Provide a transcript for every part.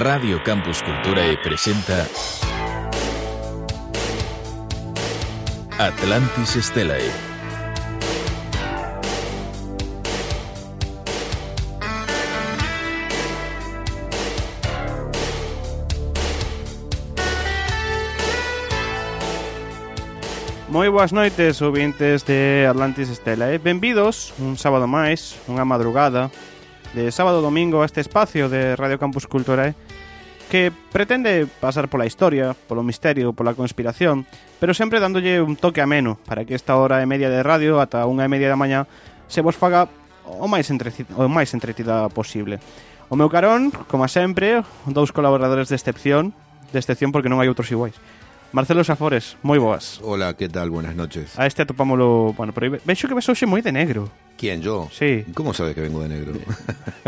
Radio Campus Cultura e presenta Atlantis Stellae. Moi boas noites, ouvintes de Atlantis Estela e benvidos un sábado máis, unha madrugada de sábado domingo a este espacio de Radio Campus Cultura que pretende pasar pola historia, polo misterio, pola conspiración, pero sempre dándolle un toque ameno para que esta hora e media de radio ata unha e media da mañá se vos faga o máis, o máis entretida posible. O meu carón, como sempre, dous colaboradores de excepción, de excepción porque non hai outros iguais. Marcelo Safores, moi boas. Hola, ¿qué tal? Buenas noches. A este atopámolo, bueno, pero vexo que ves hoxe moi de negro. ¿Quién, yo? Sí. ¿Cómo sabes que vengo de negro?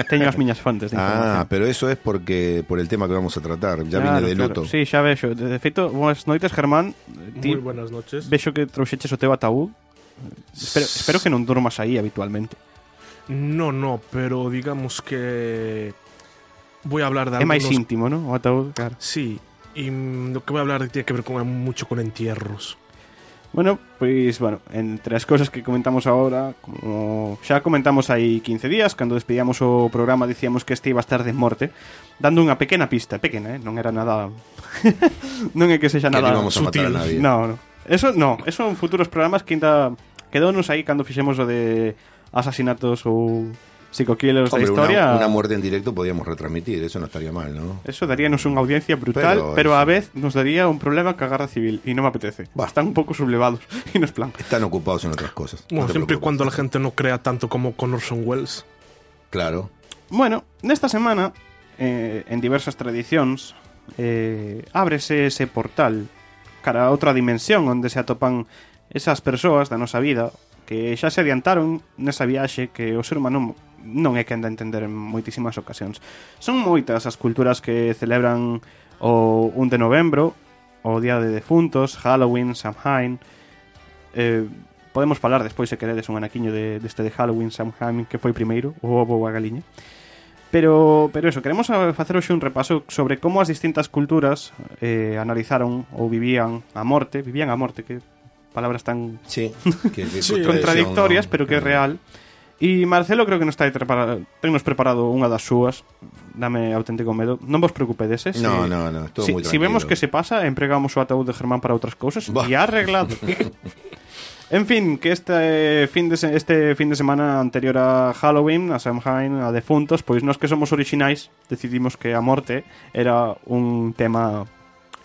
Teño as miñas fontes de ah, pero eso es porque por el tema que vamos a tratar. Ya Claro, vine de claro. luto. Sí, xa vexo. De de feito, boas noites, Germán. Ti Muy buenas noches. vexo que trouxeches o teu ataúd. Espero, espero que non durmas aí habitualmente. No, no, pero digamos que voy a hablar de É máis algunos- íntimo, ¿no? O ataúd, claro. Sí, Y lo que voy a hablar tiene que ver con, mucho con entierros. Bueno, pues bueno, entre as cousas que comentamos agora, como xa comentamos aí 15 días, cando despedíamos o programa dicíamos que este iba a estar de morte, dando unha pequena pista, pequena, eh? non era nada... non é que sexa nada... Que íbamos a matar a nadie. No, no. Eso no, eso en futuros programas que ainda quedounos aí cando fixemos o de asasinatos ou psicoquilos Hombre, historia. una, una muerte en directo podíamos retransmitir, eso no estaría mal, ¿no? Eso daríanos unha audiencia brutal, pero, Pero a vez nos daría un problema que a Guerra Civil y no me apetece. Bah. Están un pouco sublevados y no es plan. Están ocupados en otras cosas. Bueno, No siempre y cuando la gente no crea tanto como con Orson Welles. Claro. Bueno, nesta semana, eh, en diversas tradicións, eh, ábrese ese portal cara a outra dimensión onde se atopan esas persoas da nosa vida que xa se adiantaron nesa viaxe que o ser humano non é que anda a entender en moitísimas ocasións. Son moitas as culturas que celebran o 1 de novembro, o Día de Defuntos, Halloween, Samhain... Eh, podemos falar despois se queredes un anaquiño de, deste de Halloween, Samhain, que foi primeiro, o ovo ou a galiña. Pero, pero eso, queremos facer hoxe un repaso sobre como as distintas culturas eh, analizaron ou vivían a morte, vivían a morte, que palabras tan sí, que contradictorias, no, pero que é real. E Marcelo creo que nos está preparado, tennos preparado unha das súas, dame auténtico medo. Non vos preocupedes, eh? No, no, no, todo si, muy si vemos que se pasa, empregamos o ataúd de Germán para outras cousas e arreglado. En fin, que este fin de se- este fin de semana anterior a Halloween, a Samhain, a defuntos, pois nós que somos orixinais, decidimos que a morte era un tema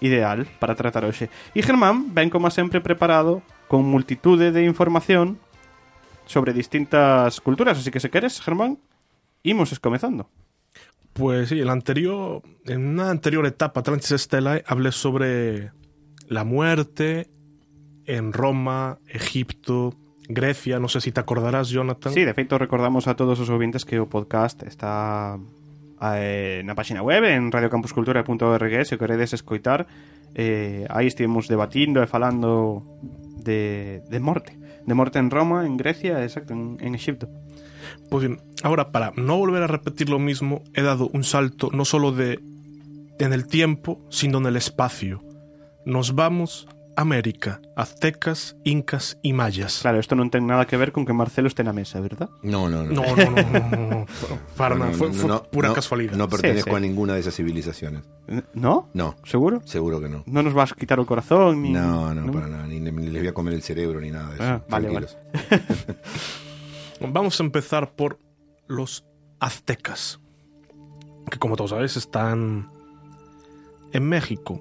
ideal para tratar hoxe. E Germán ven como sempre preparado con multitude de información sobre distintas culturas, así que se queres, Germán, imos escomezando. Pues sí, el anterior, en una anterior etapa, Atlantis Stella, hablé sobre la muerte en Roma, Egipto, Grecia. No sé si te acordarás, Jonathan. Sí, de feito recordamos a todos os ouvintes que o podcast está eh, na página web en radiocampuscultura.org se o queredes escoitar eh, aí estivemos debatindo e falando de, de morte de morte en Roma, en Grecia, exacto, en, en Egipto Pues bien, ahora para no volver a repetir lo mismo, he dado un salto no solo de en el tiempo, sino en el espacio. Nos vamos América, aztecas, incas y mayas. Claro, isto non ten nada que ver con que Marcelo este na mesa, verdad? No, no, no. No, no, no, no, no, no. Para No, nada, no, fue, no, fue no, pura no, casualidad. No pertenezco Sí, sí. a ninguna de esas civilizaciones. ¿No? No, ¿Seguro? seguro que no. ¿No nos vas a quitar el corazón? Ni... No, no, para nada. Ni, ni les voy a comer el cerebro ni nada de eso. Ah, vale, Tranquilos. Vamos a empezar por los aztecas. que como todos sabéis están en México.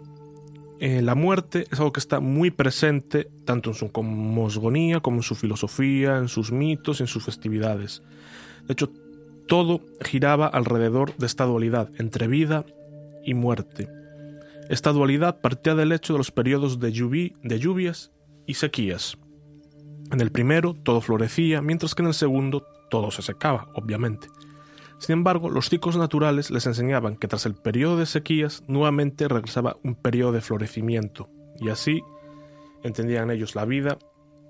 Eh, la muerte es algo que está muy presente tanto en su cosmogonía como en su filosofía, en sus mitos, en sus festividades. De hecho, todo giraba alrededor de esta dualidad entre vida y muerte. Esta dualidad partía del hecho de los periodos de, lluvi- de lluvias y sequías. En el primero todo florecía, mientras que en el segundo todo se secaba, obviamente. Sin embargo, los ciclos naturales les enseñaban que tras el periodo de sequías nuevamente regresaba un periodo de florecimiento, y así entendían ellos la vida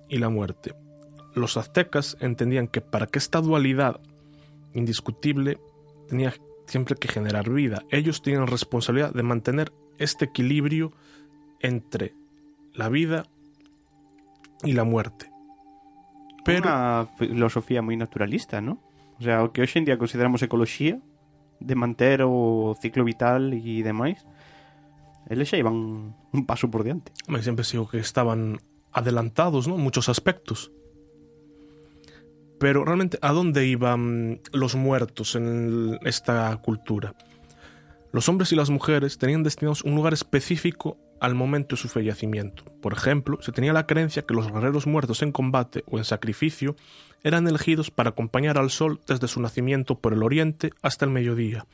y la muerte. Los aztecas entendían que para que esta dualidad indiscutible tenía siempre que generar vida, ellos tenían responsabilidad de mantener este equilibrio entre la vida y la muerte. Pero Unha filosofía moi naturalista, ¿no? O sea, o que hoxe en día consideramos ecoloxía, de manter o ciclo vital e demais, eles xa iban un paso por diante. Hombre, siempre sigo que estaban adelantados, ¿no? Muchos aspectos. Pero realmente, ¿a dónde iban los muertos en esta cultura? Los hombres y las mujeres tenían destinados un lugar específico al momento de su fallecimiento. Por ejemplo, se tenía la creencia que los guerreros muertos en combate o en sacrificio eran elegidos para acompañar al sol desde su nacimiento por el oriente hasta el mediodía,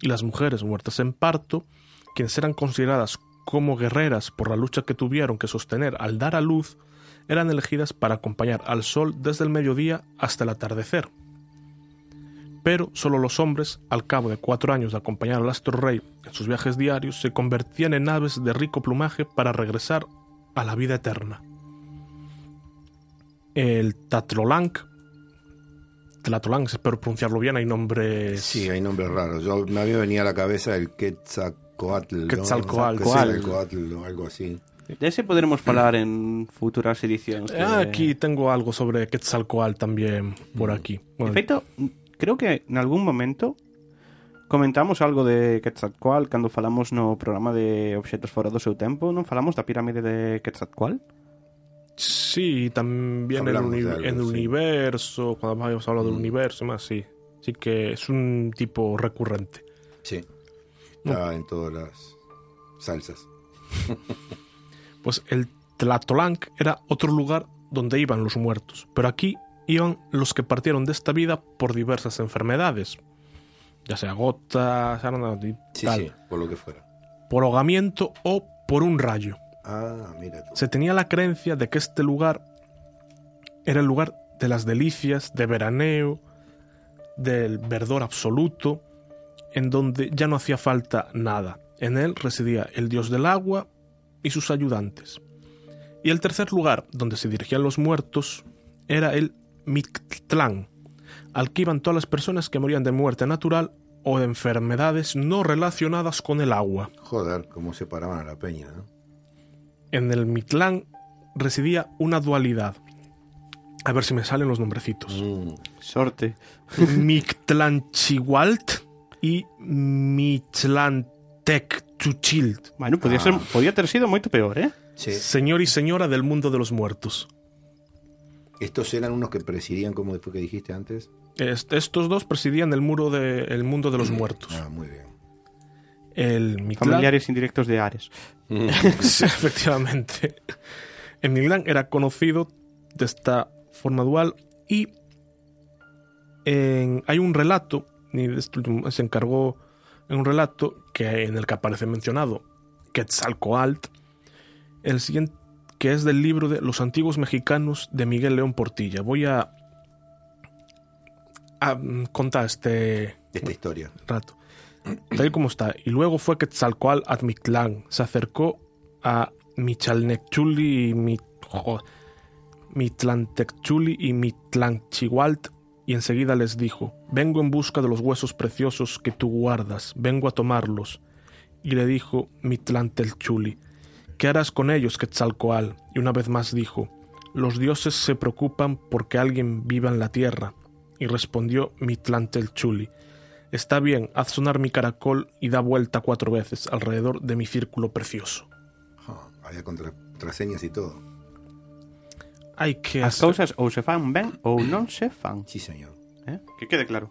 y las mujeres muertas en parto, quienes eran consideradas como guerreras por la lucha que tuvieron que sostener al dar a luz, eran elegidas para acompañar al sol desde el mediodía hasta el atardecer. Pero solo los hombres, al cabo de cuatro años de acompañar al astro rey en sus viajes diarios, se convertían en aves de rico plumaje para regresar a la vida eterna. El Tatrolank, Tlatolank, espero pronunciarlo bien, hay nombres... Sí, hay nombres raros. Yo me había venido a la cabeza el Quetzalcoatl. ¿no? Quetzalcoatl. Quetzalcoatl o algo así. De ese poderemos falar en futuras edicións. de- Ah, Aquí tengo algo sobre Quetzalcoatl también por aquí. De Bueno, feito, creo que en algún momento comentamos algo de Quetzalcoatl cando falamos no programa de obxetos fora do seu tempo, non falamos da pirámide de Quetzalcoatl? Sí, también en el, Hablamos uni- de algo, en el sí. universo, cuando habíamos hablado del universo y más, sí. Sí que es un tipo recurrente. Sí. Está en todas las salsas. Pues el Tlatolanc era otro lugar donde iban los muertos, pero aquí iban los que partieron de esta vida por diversas enfermedades, ya sea gota, sarna y Sí, tal, sí, por lo que fuera. por ahogamiento o por un rayo. Ah, mira tú. Se tenía la creencia de que este lugar era el lugar de las delicias, de veraneo, del verdor absoluto, en donde ya no hacía falta nada. En él residía el dios del agua y sus ayudantes. Y el tercer lugar donde se dirigían los muertos era el Mictlán, al que iban todas las personas que morían de muerte natural o de enfermedades no relacionadas con el agua. Joder, cómo separaban a la peña, ¿no? En el Mictlán residía una dualidad. A ver si me salen los nombrecitos. Mm, Sorte. Mictlanchihualt y Mictlantecchuchilt. Bueno, podía, Ah. ser, podía ter sido moito peor, eh? sí. Señor y señora del mundo de los muertos. Estos eran unos que presidían, como fue que dijiste antes. Est- estos dos presidían el muro de, el mundo de los muertos. Ah, muy bien. El Mictlán, Familiares indirectos de Ares. Sí, efectivamente. El Mictlán era conocido de esta forma dual y en- hay un relato, y de este se encargó en un relato que en el que aparece mencionado Quetzalcoatl, el siguiente que es del libro de Los antiguos mexicanos de Miguel León Portilla. Voy a, a mm, contar este Esta historia. rato. Tal y como está. Y luego fue Quetzalcoatl a Mictlán. Se acercó a Michalnechuli y Mi- Mitlantecchuli y Mitlanchihualt y enseguida les dijo, vengo en busca de los huesos preciosos que tú guardas, vengo a tomarlos. Y le dijo Mitlantelchuli, ¿qué harás con ellos, Quetzalcoatl? Y una vez más dijo, los dioses se preocupan porque alguien viva en la tierra. Y respondió Mitlantelchuli, Está bien, haz sonar mi caracol y da vuelta cuatro veces alrededor de mi círculo precioso. Había contra- contraseñas y todo. Hay que As hacer- cousas ou se fan ben ou non se fan. Sí, señor. Eh? Que quede claro.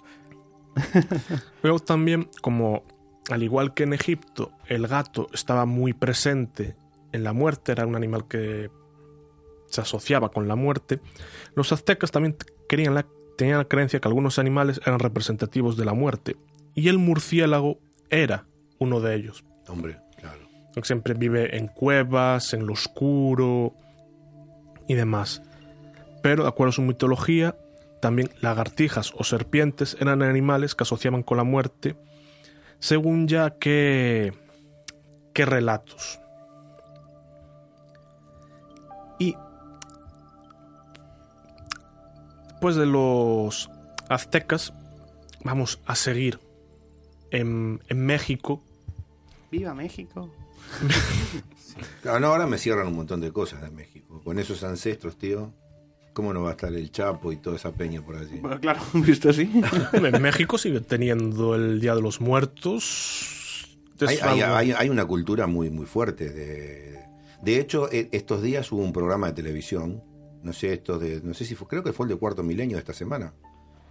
Luego también, como al igual que en Egipto, el gato estaba muy presente en la muerte, era un animal que se asociaba con la muerte, los aztecas también querían la, tenían la creencia que algunos animales eran representativos de la muerte, y el murciélago era uno de ellos. Hombre, claro. Siempre vive en cuevas, en lo oscuro y demás. Pero, de acuerdo a su mitología, también lagartijas o serpientes eran animales que asociaban con la muerte, según ya que, qué relatos. Después de los aztecas, vamos a seguir en, en México. ¡Viva México! Claro, no, ahora me cierran un montón de cosas de México. Con esos ancestros, tío. ¿Cómo no va a estar el Chapo y toda esa peña por allí? Bueno, claro, visto así. En México sigue teniendo el Día de los Muertos. Hay, hay- hay- hay una cultura muy, muy fuerte. De, de hecho, e- estos días hubo un programa de televisión, no sé, esto de, no sé si fue, creo que fue el de cuarto milenio de esta semana,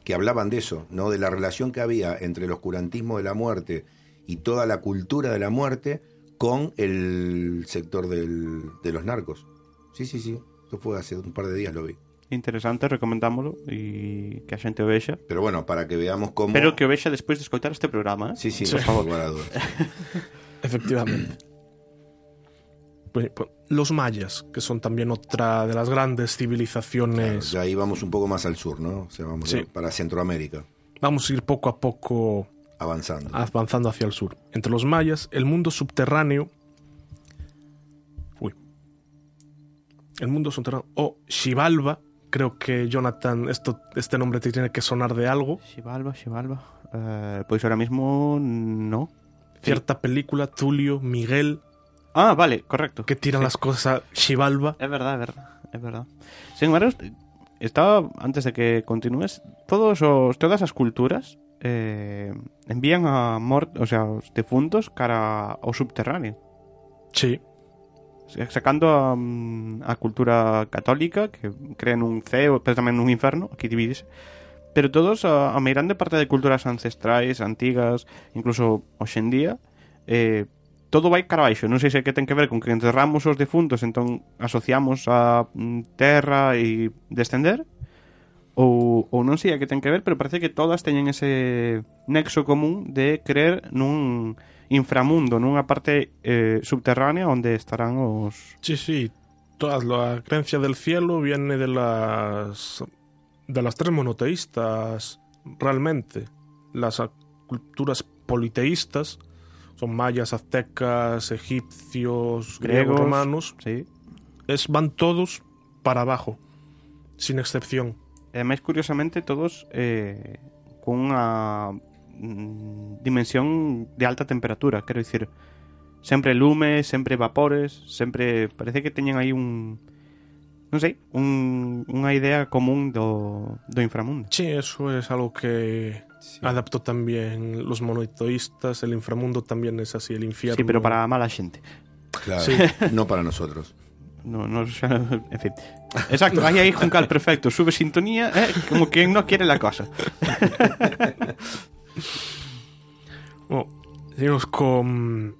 que hablaban de eso, ¿no? De la relación que había entre el oscurantismo de la muerte y toda la cultura de la muerte con el sector del- de los narcos. Sí, sí, sí. Eso fue hace un par de días lo vi. Interesante, recomendámoslo y que a xente o vexa. Pero bueno, para que veamos cómo. Pero que o vexa despois de escoitar este programa, eh? Sí, sí, Sí. por favor. lugar a dudas. Efectivamente. Pues, pues, los mayas, que son también otra de las grandes Claro, civilizaciones. ya ahí vamos un poco más al sur, ¿no? O sea, vamos Sí. para Centroamérica, Vamos a ir poco a poco avanzando. avanzando hacia el sur. Entre los mayas, el mundo subterráneo. Uy. El mundo subterráneo. O Xibalba. Creo que Jonathan, esto, este nombre te tiene que sonar de algo. Xibalba, Xibalba. Eh, pois ahora mismo no. Cierta película, Tulio, Miguel, Ah, vale, correcto. Que tiran sí. las cosas a Es verdad, es verdad, es verdad. Sin embargo, estaba, antes de que continúes, todos os, todas as culturas eh, envían a mort, o sea, os defuntos cara ao subterráneo. Sí. Sacando a, a cultura católica, que creen un ceo, pero tamén un inferno, aquí divides. pero todos a, a meirande parte de culturas ancestrais, antigas, incluso hoxendía, eh, todo vai cara baixo. Non sei se que ten que ver con que enterramos os defuntos, entón asociamos a mm, terra e descender, ou, ou non sei a que ten que ver, pero parece que todas teñen ese nexo común de creer nun inframundo, nunha parte eh, subterránea onde estarán os... Sí, sí, todas la creencia del cielo viene de las de las tres monoteístas realmente, las culturas politeístas son mayas, aztecas, egipcios, griegos, Griegos. romanos. Sí. Es, van todos para abajo, sin excepción. Máis curiosamente todos eh, cunha mm, dimensión de alta temperatura, quero dicir, sempre lume, sempre vapores, sempre parece que teñen aí un non sei, un, unha idea común do, do inframundo. Sí, eso es algo que adaptó también los monoteístas. El inframundo también es así, el infierno. Sí, pero para mala xente. Claro, Sí. no para nosotros. No, no, xa, en fin. Exacto, aí aí Juncal perfecto, sube sintonía, eh, como quien no quiere la cosa. Bueno, seguimos con.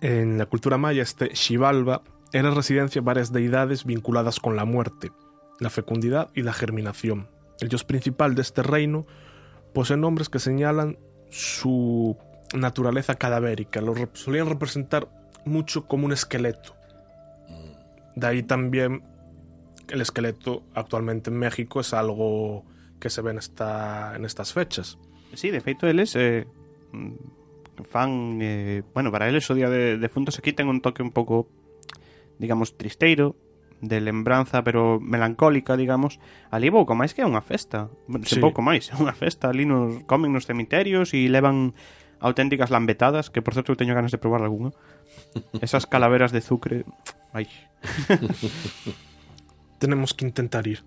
En la cultura maya, este Xibalba era residencia de varias deidades vinculadas con la muerte, la fecundidad y la germinación. El dios principal de este reino posee nombres que señalan su naturaleza cadavérica. Lo solían representar mucho como un esqueleto. De ahí también el esqueleto actualmente en México es algo que se ve en, esta, en estas fechas. Sí, de feito eles eh, mm, fan eh, bueno, para eles o día de defuntos aquí ten un toque un pouco digamos tristeiro de lembranza, pero melancólica, digamos. Ali pouco máis que é unha festa. Sí. sí. pouco máis, é unha festa. Ali nos comen nos cemiterios e levan auténticas lambetadas, que por certo eu teño ganas de probar algunha. Esas calaveras de zucre. Ai. Tenemos que intentar ir.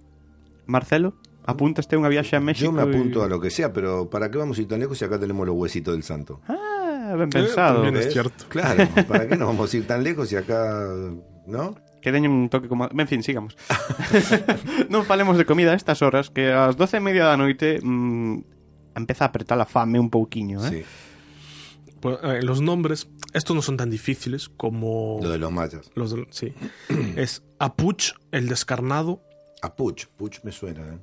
Marcelo, apúntaste unha viaxe a México. Yo me apunto a lo que sea, pero ¿para qué vamos a ir tan lejos si acá tenemos los huesitos del santo? Ah, ben pensado. también es cierto. Claro, ¿para qué nos vamos a ir tan lejos si acá, ¿no? Que deñen un toque como... En fin, sigamos. non falemos de comida a estas horas, que ás doce e media da noite mm, empeza a apretar a fame un pouquiño, eh? Sí, Pues, eh, los nombres, estos no son tan difíciles como lo de los mayas. los del- sí. es Apuch, el descarnado, A Puch, me suena, ¿eh?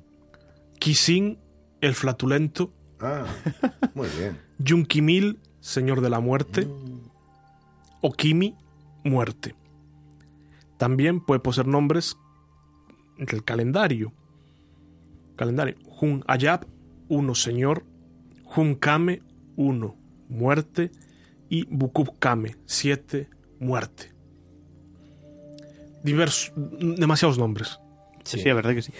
Kisin, el flatulento, Ah, muy bien. Yunkimil, señor de la muerte, o Kimi, muerte. También puede poseer nombres del calendario. Calendario. Jun Ayab, uno señor. Jun Kame, uno muerte. Y Bukub Kame, siete muerte. Diversos, demasiados nombres. Sí, sí, é verdade que sí.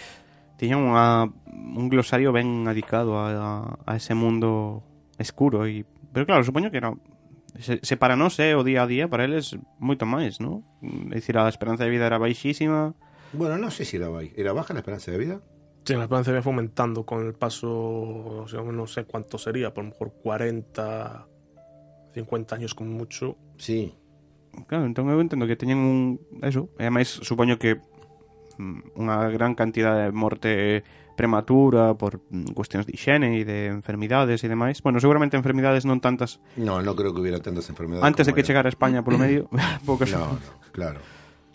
Unha, un glosario ben adicado a, a ese mundo escuro e pero claro, supoño que era se, se para nós é o día a día para eles moito máis, ¿no? É dicir, a esperanza de vida era baixísima. Bueno, no sé si era, ba- era baja la esperanza de vida. Sí, la esperanza de vida fue aumentando con el paso, o sea, no sé cuánto sería, por lo mejor 40, 50 años como mucho. Sí, Claro, entón eu entendo que teñen un eso, e ademais supoño que mm, unha gran cantidad de morte prematura por mm, cuestións de higiene e de enfermidades e demais. Bueno, seguramente enfermidades non tantas no, no creo que hubiera tantas enfermedades. antes de que era. chegara a España polo medio, poucas No, no, claro.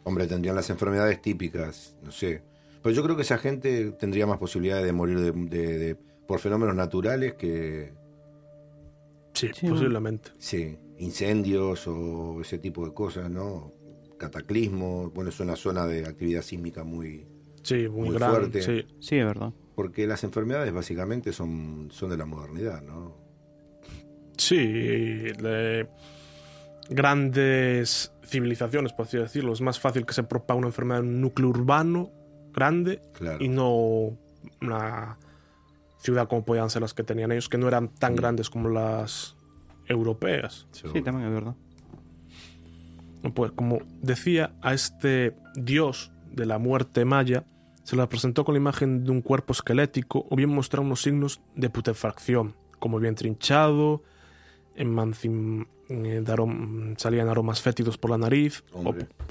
Hombre, tendrían las enfermedades típicas, no sé. Pero yo creo que esa gente tendría más posibilidades de morir de, de- de- por fenómenos naturales que, Sí, Sí, posiblemente. sí, incendios o ese tipo de cosas, ¿no? Cataclismos. Bueno, es una zona de actividad sísmica muy... Sí, muy, Muy grande. fuerte. sí. Sí, é verdade. Porque las enfermedades básicamente son, son de la modernidad, ¿no? Sí, de grandes civilizaciones, por así decirlo. Es más fácil que se propague una enfermedad en un núcleo urbano grande Claro. y no una ciudad como podían ser las que tenían ellos, que no eran tan grandes como las europeas. Seguro. Sí, tamén é verdade. Pues como decía, a este dios de la muerte maya se le presentó con la imagen de un cuerpo esquelético o bien mostrar unos signos de putrefacción, como el vientre hinchado, emancim- eh, arom- salían aromas fétidos por la nariz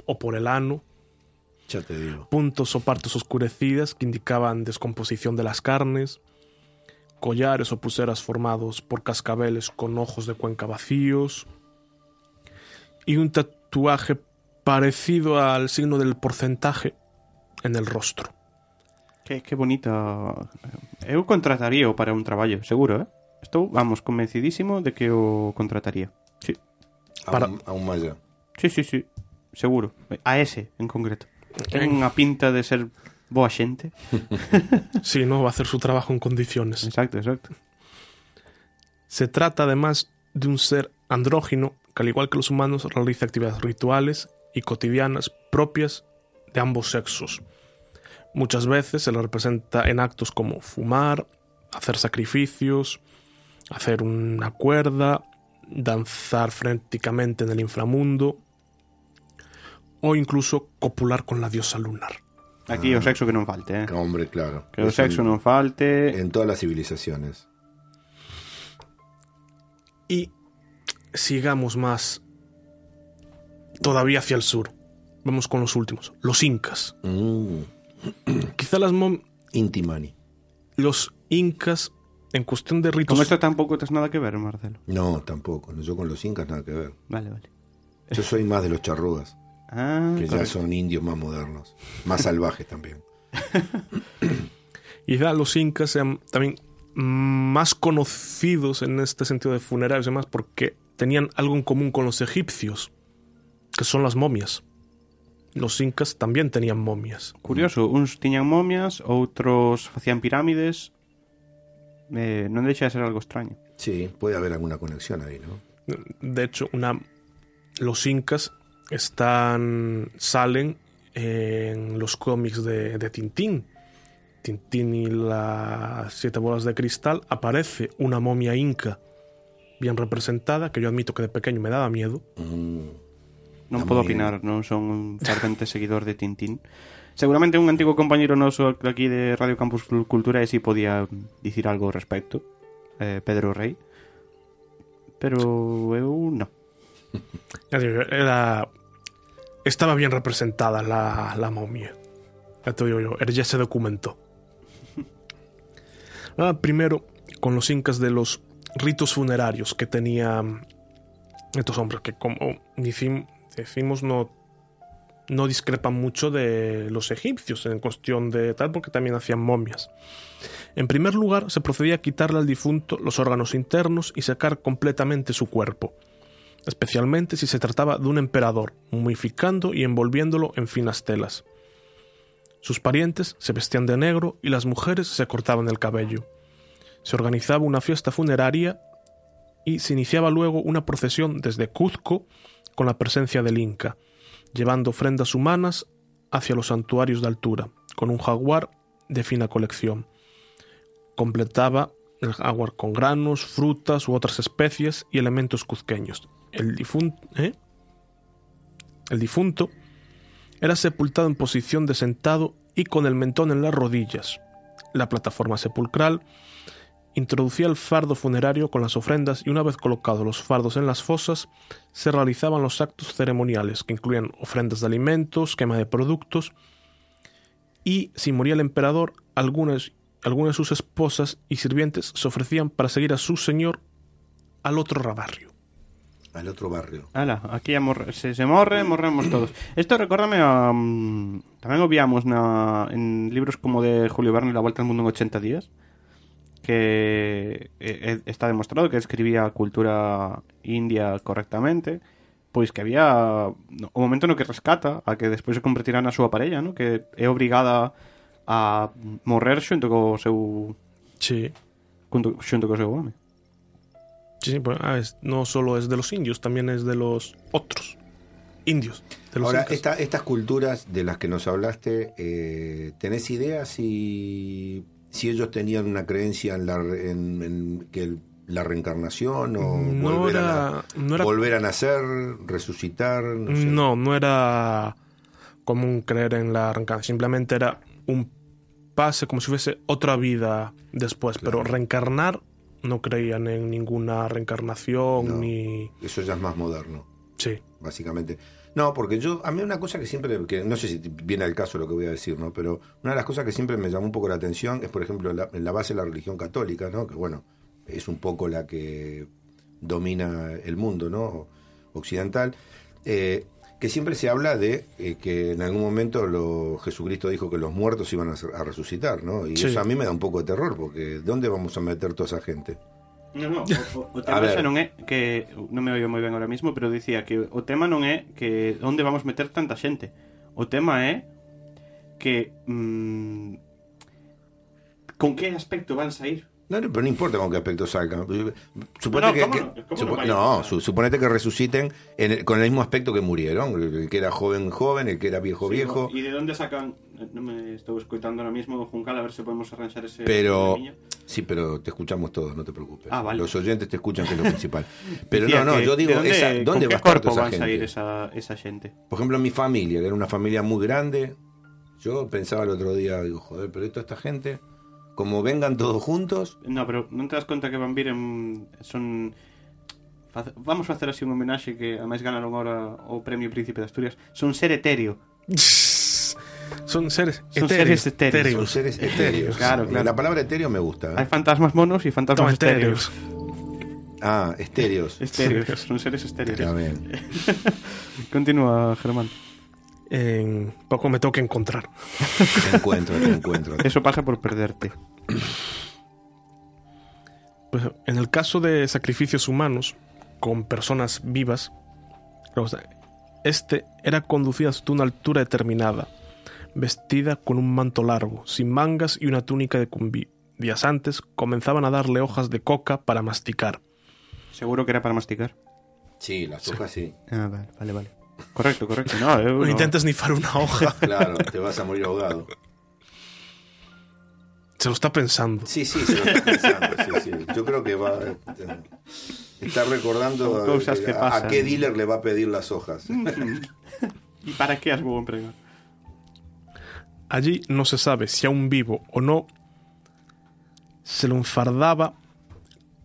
o, por el ano, Ya te digo. puntos o partes oscurecidas que indicaban descomposición de las carnes, collares o pulseras formados por cascabeles con ojos de cuenca vacíos y un tatuaje parecido al signo del porcentaje en el rostro. Que, que bonita... Eu contrataría o para un traballo, seguro, eh? Estou, vamos, convencidísimo de que o contrataría. Sí, A, Para- un, a un maya. sí, sí, sí. Seguro. A ese, en concreto. Ten unha pinta de ser boa xente. Sí, no va a hacer su trabajo en condiciones. Exacto, exacto. Se trata además de un ser andrógino que al igual que los humanos realiza actividades rituales y cotidianas propias de ambos sexos. Muchas veces se le representa en actos como fumar, hacer sacrificios, hacer una cuerda, danzar frenéticamente en el inframundo o incluso copular con la diosa lunar. Aquí o sexo que non falte, eh? Hombre, claro. Que o sexo en- non falte. En todas las civilizaciones. Y sigamos más todavía hacia el sur. Vamos con los últimos, los incas. Mm, Quizá las mom- Intimani. los incas en cuestión de ritos Con esto tampouco tes nada que ver, Marcelo. No, tampoco. Yo con los incas nada que ver. Vale, vale. Yo soy más de los charrugas, Ah, que ya son indios más modernos. Más salvajes también. quizá los incas sean también más conocidos en este sentido de funerarios y demás porque tenían algo en común con los egipcios, que son las momias. Los incas también tenían momias. Curioso, uns tiñan momias, outros facían pirámides. Eh, non deixa de ser algo extraño. Sí, puede haber alguna conexión ahí, ¿no? De hecho, una, los incas están salen en los cómics de, de Tintín. Tintín y las siete bolas de cristal aparece una momia inca bien representada, que yo admito que de pequeño me daba miedo. Mm, Podo moi opinar, non son un fervente seguidor de Tintín. Seguramente un antigo compañero noso aquí de Radio Campus Cultura e si podía dicir algo ao respecto. Eh, Pedro Rey. Pero eu non. Ya digo, Era, estaba bien representada la, la momia. Ya te digo yo, ya se documentó. Ah, primero, con los incas de los ritos funerarios que tenían estos hombres, que como decimos no, no discrepan mucho de los egipcios en cuestión de tal, porque también hacían momias. En primer lugar, se procedía a quitarle al difunto los órganos internos y sacar completamente su cuerpo, especialmente si se trataba de un emperador, mumificando y envolviéndolo en finas telas. Sus parientes se vestían de negro y las mujeres se cortaban el cabello. Se organizaba una fiesta funeraria y se iniciaba luego una procesión desde Cuzco con la presencia del Inca, llevando ofrendas humanas hacia los santuarios de altura, con un jaguar de fina colección. Completaba el jaguar con granos, frutas u otras especies y elementos cuzqueños. El difunto, ¿eh? el difunto era sepultado en posición de sentado y con el mentón en las rodillas. La plataforma sepulcral introducía el fardo funerario con las ofrendas y una vez colocados los fardos en las fosas, se realizaban los actos ceremoniales que incluían ofrendas de alimentos, quema de productos y, si moría el emperador, algunas, algunas de sus esposas y sirvientes se ofrecían para seguir a su señor al otro barrio. Al otro barrio. Ala, aquí morre, se, se morre, morremos todos. Esto recórdame a... mm, tamén o viamos na, en libros como de Julio Verne La Vuelta al Mundo en 80 días que eh, eh, está demostrado que escribía a cultura india correctamente pois que había o momento no que rescata a que despois se convertirá na súa parella, no? que é obrigada a morrer xunto co seu Sí, junto, xunto co seu home. sí, sí, pues, ah, es- no solo es de los indios, también es de los otros indios. De los Ahora, esta- estas culturas de las que nos hablaste, eh, ¿tenés idea si, si ellos tenían una creencia en, la, en, en que el- la reencarnación o no volver, a, era, na- no era volver a nacer, resucitar? No, sé. No, no era común creer en la reencarnación. Simplemente era un pase como si fuese otra vida después. Pero reencarnar no creían en ninguna reencarnación No. ni. Eso ya es más moderno. Sí. básicamente. No, porque yo, a mí una cosa que siempre, que no sé si viene al caso lo que voy a decir, ¿no? Pero una de las cosas que siempre me llamó un poco la atención es, por ejemplo, la, la base de la religión católica, ¿no? Que bueno, es un poco la que domina el mundo, ¿no? Occidental. eh, que siempre se habla de eh, que en algún momento lo, Jesucristo dijo que los muertos iban a, resucitar, ¿no? Y Sí. eso a mí me da un poco de terror, porque ¿dónde vamos a meter toda esa gente? No, no, o, o, o A tema xa non é que non me oio moi ben ahora mismo, pero dicía que o tema non é que onde vamos meter tanta xente. O tema é que mm, con que aspecto van sair? No, no, pero no importa con qué aspecto salgan. Suponete No, que, ¿cómo que- no? ¿Cómo supo- no va a su- suponete que resuciten en el- con el mismo aspecto que murieron. El que era joven, joven, el que era viejo, viejo. E de onde sacan non me estou escoitando ahora mismo Juncal a ver se podemos arranxar ese Pero, sí, pero te escuchamos todos, no te preocupes. Ah, vale. Los oyentes te escuchan, que es lo principal. Pero no, no, yo digo, de onde, esa, ¿dónde con va a corpo toda esa gente? esa, esa xente? Por ejemplo, mi familia, que era una familia muy grande, yo pensaba el otro día, digo, joder, pero toda esta gente, como vengan todos juntos, No, pero non te das conta que Van Biren son Vamos a facer así un homenaxe que ademais ganaron ahora o premio Príncipe de Asturias. Son ser etéreo. Son seres Son etéreos. seres etéreos. son seres etéreos. Claro, claro. La palabra etéreo me gusta. ¿eh? Hai fantasmas monos Toma, fantasmas estéreos. etéreos. Ah, estéreos. Estéreos, son seres estéreos. Está bien. Continúa, Germán. En poco me tengo que encontrar. Te encuentro, te encuentro. Eso pasa por perderte. Pues, en el caso de sacrificios humanos con personas vivas, este era conducido hasta una altura determinada, vestida con un manto largo, sin mangas y una túnica de cumbi. Días antes comenzaban a darle hojas de coca para masticar. Seguro que era para masticar. Sí, las hojas sí. Ah, vale, vale, vale. Correcto, correcto. No, eu No intentes nifar una hoja. Claro, te vas a morir ahogado. Se lo está pensando. Sí, sí, se lo está pensando. Sí, sí. Yo creo que va. eh, Está recordando a- que a, pasan. a qué dealer le va a pedir las hojas. ¿Y para qué has vou empregar? Allí no se sabe si aún vivo o no, se lo enfardaba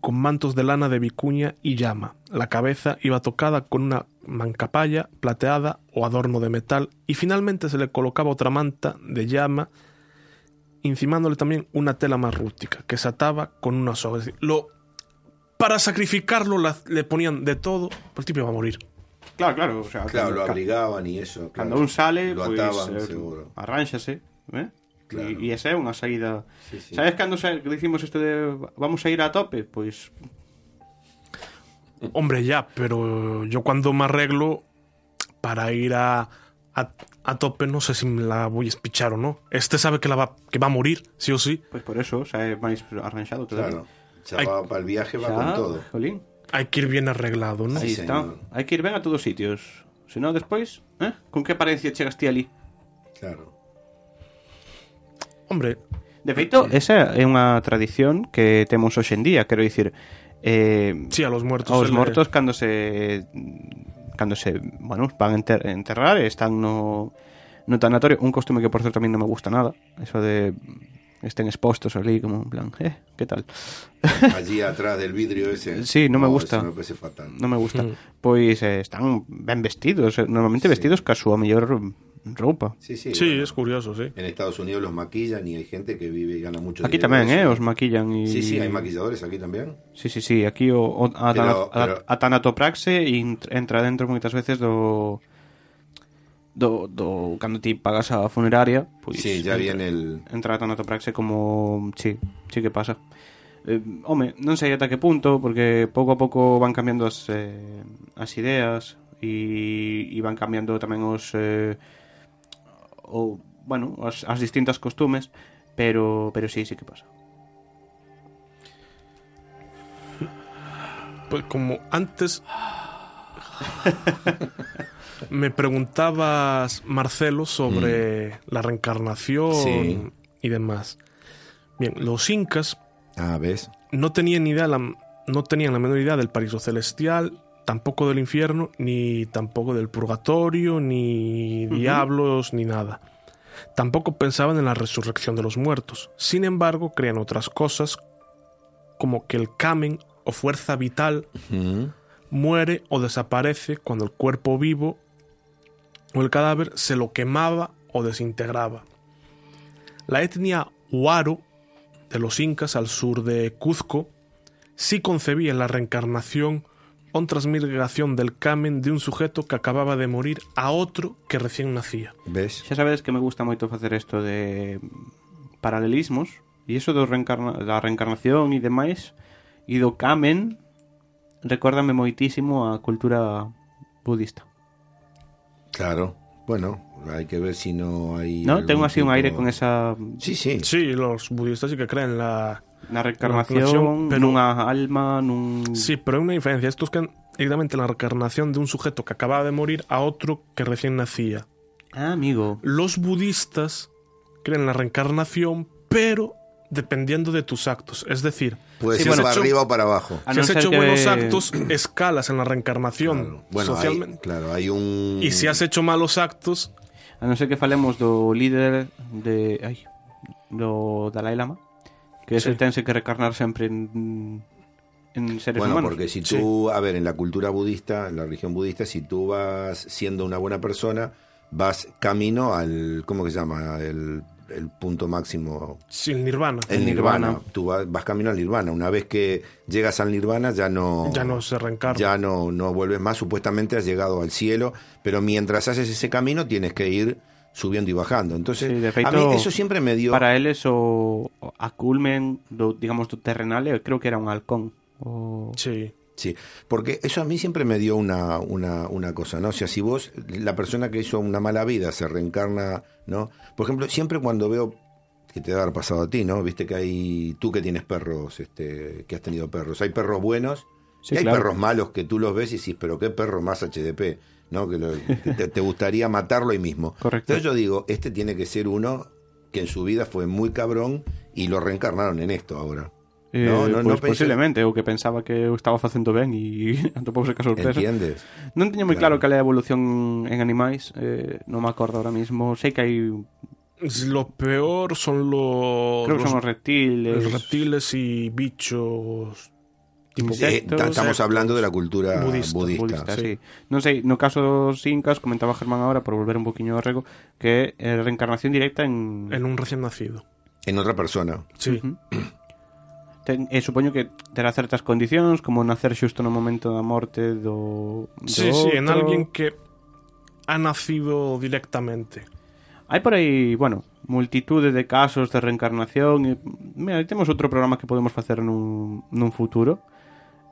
con mantos de lana de vicuña y llama. La cabeza iba tocada con una mancapalla plateada o adorno de metal y finalmente se le colocaba otra manta de llama encimándole también una tela más rústica que se ataba con una soga. Lo, para sacrificarlo le ponían de todo, pero el tipo iba a morir. Claro, claro. O sea, Claro, cuando- lo abrigaban y eso. Claro. un sale, lo pois ataban, eh, seguro. arránxase, eh? Claro. E esa é unha saída. Sí, sí. Sabes que dicimos isto de vamos a ir a tope? Pois Hombre, ya, pero yo cuando me arreglo para ir a, a, a tope, no sé si me la voy a espichar o no. Este sabe que, la va, que va a morir, sí o sí. pois por eso, é máis arranxado todo. Claro. Ya Ay. va para el viaje, va con todo. Jolín. Hai que ir bien arreglado, non? Aí sí, está. Hai que ir ben a todos os sitios. Se non, despois, eh? con que apariencia chegas ti ali? Claro. Hombre... De feito, eh, esa é unha tradición que temos hoxendía, quero dicir... Eh, sí, a los muertos. Aos muertos, le... cando se... Cando se, bueno, van a enterrar, están no, no tanatorio. Un costume que, por certo, a mí non me gusta nada. Eso de estén expostos ali como en plan, eh, que tal? Allí atrás del vidrio ese. Sí, no me gusta. me parece fatal. Non me gusta. Mm. Pois eh, están ben vestidos, eh, normalmente Sí. vestidos ca súa mellor roupa. Sí, sí. Sí, bueno. es curioso, sí. En Estados Unidos los maquillan y hay gente que vive y gana mucho Aquí dinero tamén, de eh, eso. os maquillan e Sí, sí, hay maquilladores aquí también. Sí, sí, sí, aquí o, o a, Pero- a- pero- a tanatopraxe entra dentro moitas veces do do, do cando ti pagas a funeraria, pois sí, ya entra, viene el... entra a tanatopraxe como sí, sí que pasa. Eh, home, non sei ata que punto porque pouco a pouco van cambiando as eh, as ideas e, e van cambiando tamén os eh, o, bueno, as, as distintas costumes, pero pero sí, sí que pasa. Pues como antes me preguntabas, Marcelo, sobre la reencarnación Sí. y demás. Bien, los incas Ah, ¿ves? no tenían ni idea, la- no tenían la menor idea del paraíso celestial, tampoco del infierno, ni tampoco del purgatorio, ni diablos, ni nada. Tampoco pensaban en la resurrección de los muertos. Sin embargo, creían otras cosas, como que el kamen o fuerza vital muere o desaparece cuando el cuerpo vivo o el cadáver se lo quemaba o desintegraba. La etnia Huaro de los incas al sur de Cuzco sí concebía la reencarnación o transmigración del camen de un sujeto que acababa de morir a otro que recién nacía. ¿Ves? Xa sabedes que me gusta moito facer isto de paralelismos e iso do reencarna da reencarnación e demais e do kamen recórdame moitísimo a cultura budista. Claro. Bueno, hay que ver si no hay... ¿No? Tengo así un aire con esa Sí, sí. Sí, los budistas sí que creen en la... na reencarnación, pero- nunha alma, nun Sí, pero hay una diferencia. Estos creen directamente en la reencarnación de un sujeto que acababa de morir a otro que recién nacía. Ah, amigo. Los budistas creen en la reencarnación, pero dependiendo de tus actos. Es decir, Puede Sí, ser bueno, para hecho- arriba o para abajo. Si has hecho que- buenos actos, escalas en la reencarnación Claro. Bueno, hay, socialmente. claro, hay un... Y si has hecho malos actos, A non ser que falemos do líder de, ai, do Dalai Lama, que ese Sí. tense que recarnar sempre en en seres Bueno, humanos. porque si tú, a ver, en la cultura budista, en la religión budista, si tú vas siendo una buena persona, vas camino al, ¿cómo que se llama? El, el punto máximo, sin nirvana, el El nirvana. nirvana. Tú vas, vas camino al nirvana. Una vez que llegas al nirvana ya no... ya no se reencarna. ya no, no vuelves más, supuestamente has llegado al cielo, pero mientras haces ese camino tienes que ir subiendo y bajando. Entonces, Sí, de a mí eso siempre me dio... Para eles o, o a culmen do, digamos, do terrenal, eu creo que era un halcón. O... Sí. Sí, porque eso a mí siempre me dio una, una, una cosa, ¿no? O sea, si vos, la persona que hizo una mala vida se reencarna, ¿no? Por ejemplo, siempre cuando veo, que te debe haber pasado a ti, ¿no? Viste que hay, tú que tienes perros, este, que has tenido perros, hay perros buenos Sí, y hay claro. perros malos que tú los ves y dices, pero qué perro más HDP, ¿no? Que lo- te, te gustaría matarlo ahí mismo. Correcto. Entonces yo digo, este tiene que ser uno que en su vida fue muy cabrón y lo reencarnaron en esto ahora. Eh, No, no, pois no pensei- posiblemente, o que pensaba que eu estaba facendo ben e atopouse ca sorpresa. ¿Entiendes? Non teño moi claro Claro. cal é a evolución en animais, eh, non me acordo ahora mismo. Sei que hai Lo peor son los, creo que son os reptiles, los reptiles y bichos tipo Insectos, Eh, ta- estamos hablando de la cultura Budista, budista. budista, sí. sí. Non sei, no caso dos incas, comentaba Germán agora por volver un poquinho ao rego, que é eh, reencarnación directa en en un recién nacido. En outra persona. Sí. ten, e supoño que terá certas condicións como nacer xusto no momento da morte do, do Sí, outro. sí, en alguén que ha nacido directamente. Hai por aí, bueno, multitude de casos de reencarnación e, mira, temos outro programa que podemos facer nun, nun futuro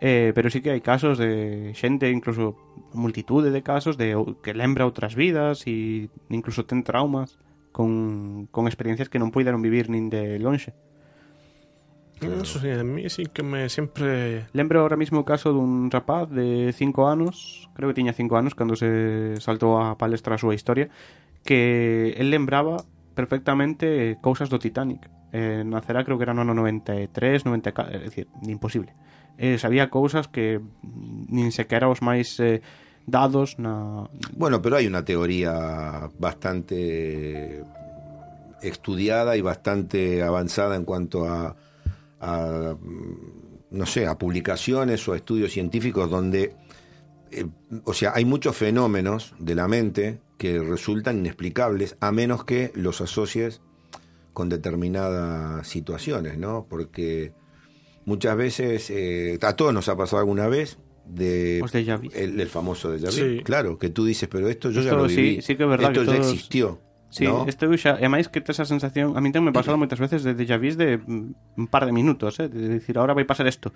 eh, pero sí que hai casos de xente, incluso multitude de casos de que lembra outras vidas e incluso ten traumas con, con experiencias que non puideron vivir nin de lonxe. Eso sí, a mí sí que me siempre... Lembro ahora mismo o caso dun rapaz de 5 anos, creo que tiña 5 anos cando se saltou a palestra a súa historia, que el lembraba perfectamente cousas do Titanic. Eh, nacerá creo que era no ano 93, 94, é dicir, imposible. Eh, sabía cousas que nin sequera os máis eh, dados na... Bueno, pero hay una teoría bastante estudiada y bastante avanzada en cuanto a, a, mm, no sé, a publicaciones o a estudios científicos donde, eh, o sea, hay muchos fenómenos de la mente que resultan inexplicables a menos que los asocies con determinadas situaciones, ¿no? Porque muchas veces, eh, a todos nos ha pasado alguna vez, de el, el famoso déjà vu. Sí. Claro, que tú dices, pero esto yo ya lo viví. sí que é verdad Esto que ya todos- existió. Sí, ¿no? este e máis que esa sensación, a mí ten me pasado moitas veces de déjà vus de mm, un par de minutos, eh, de decir, ahora vai pasar isto.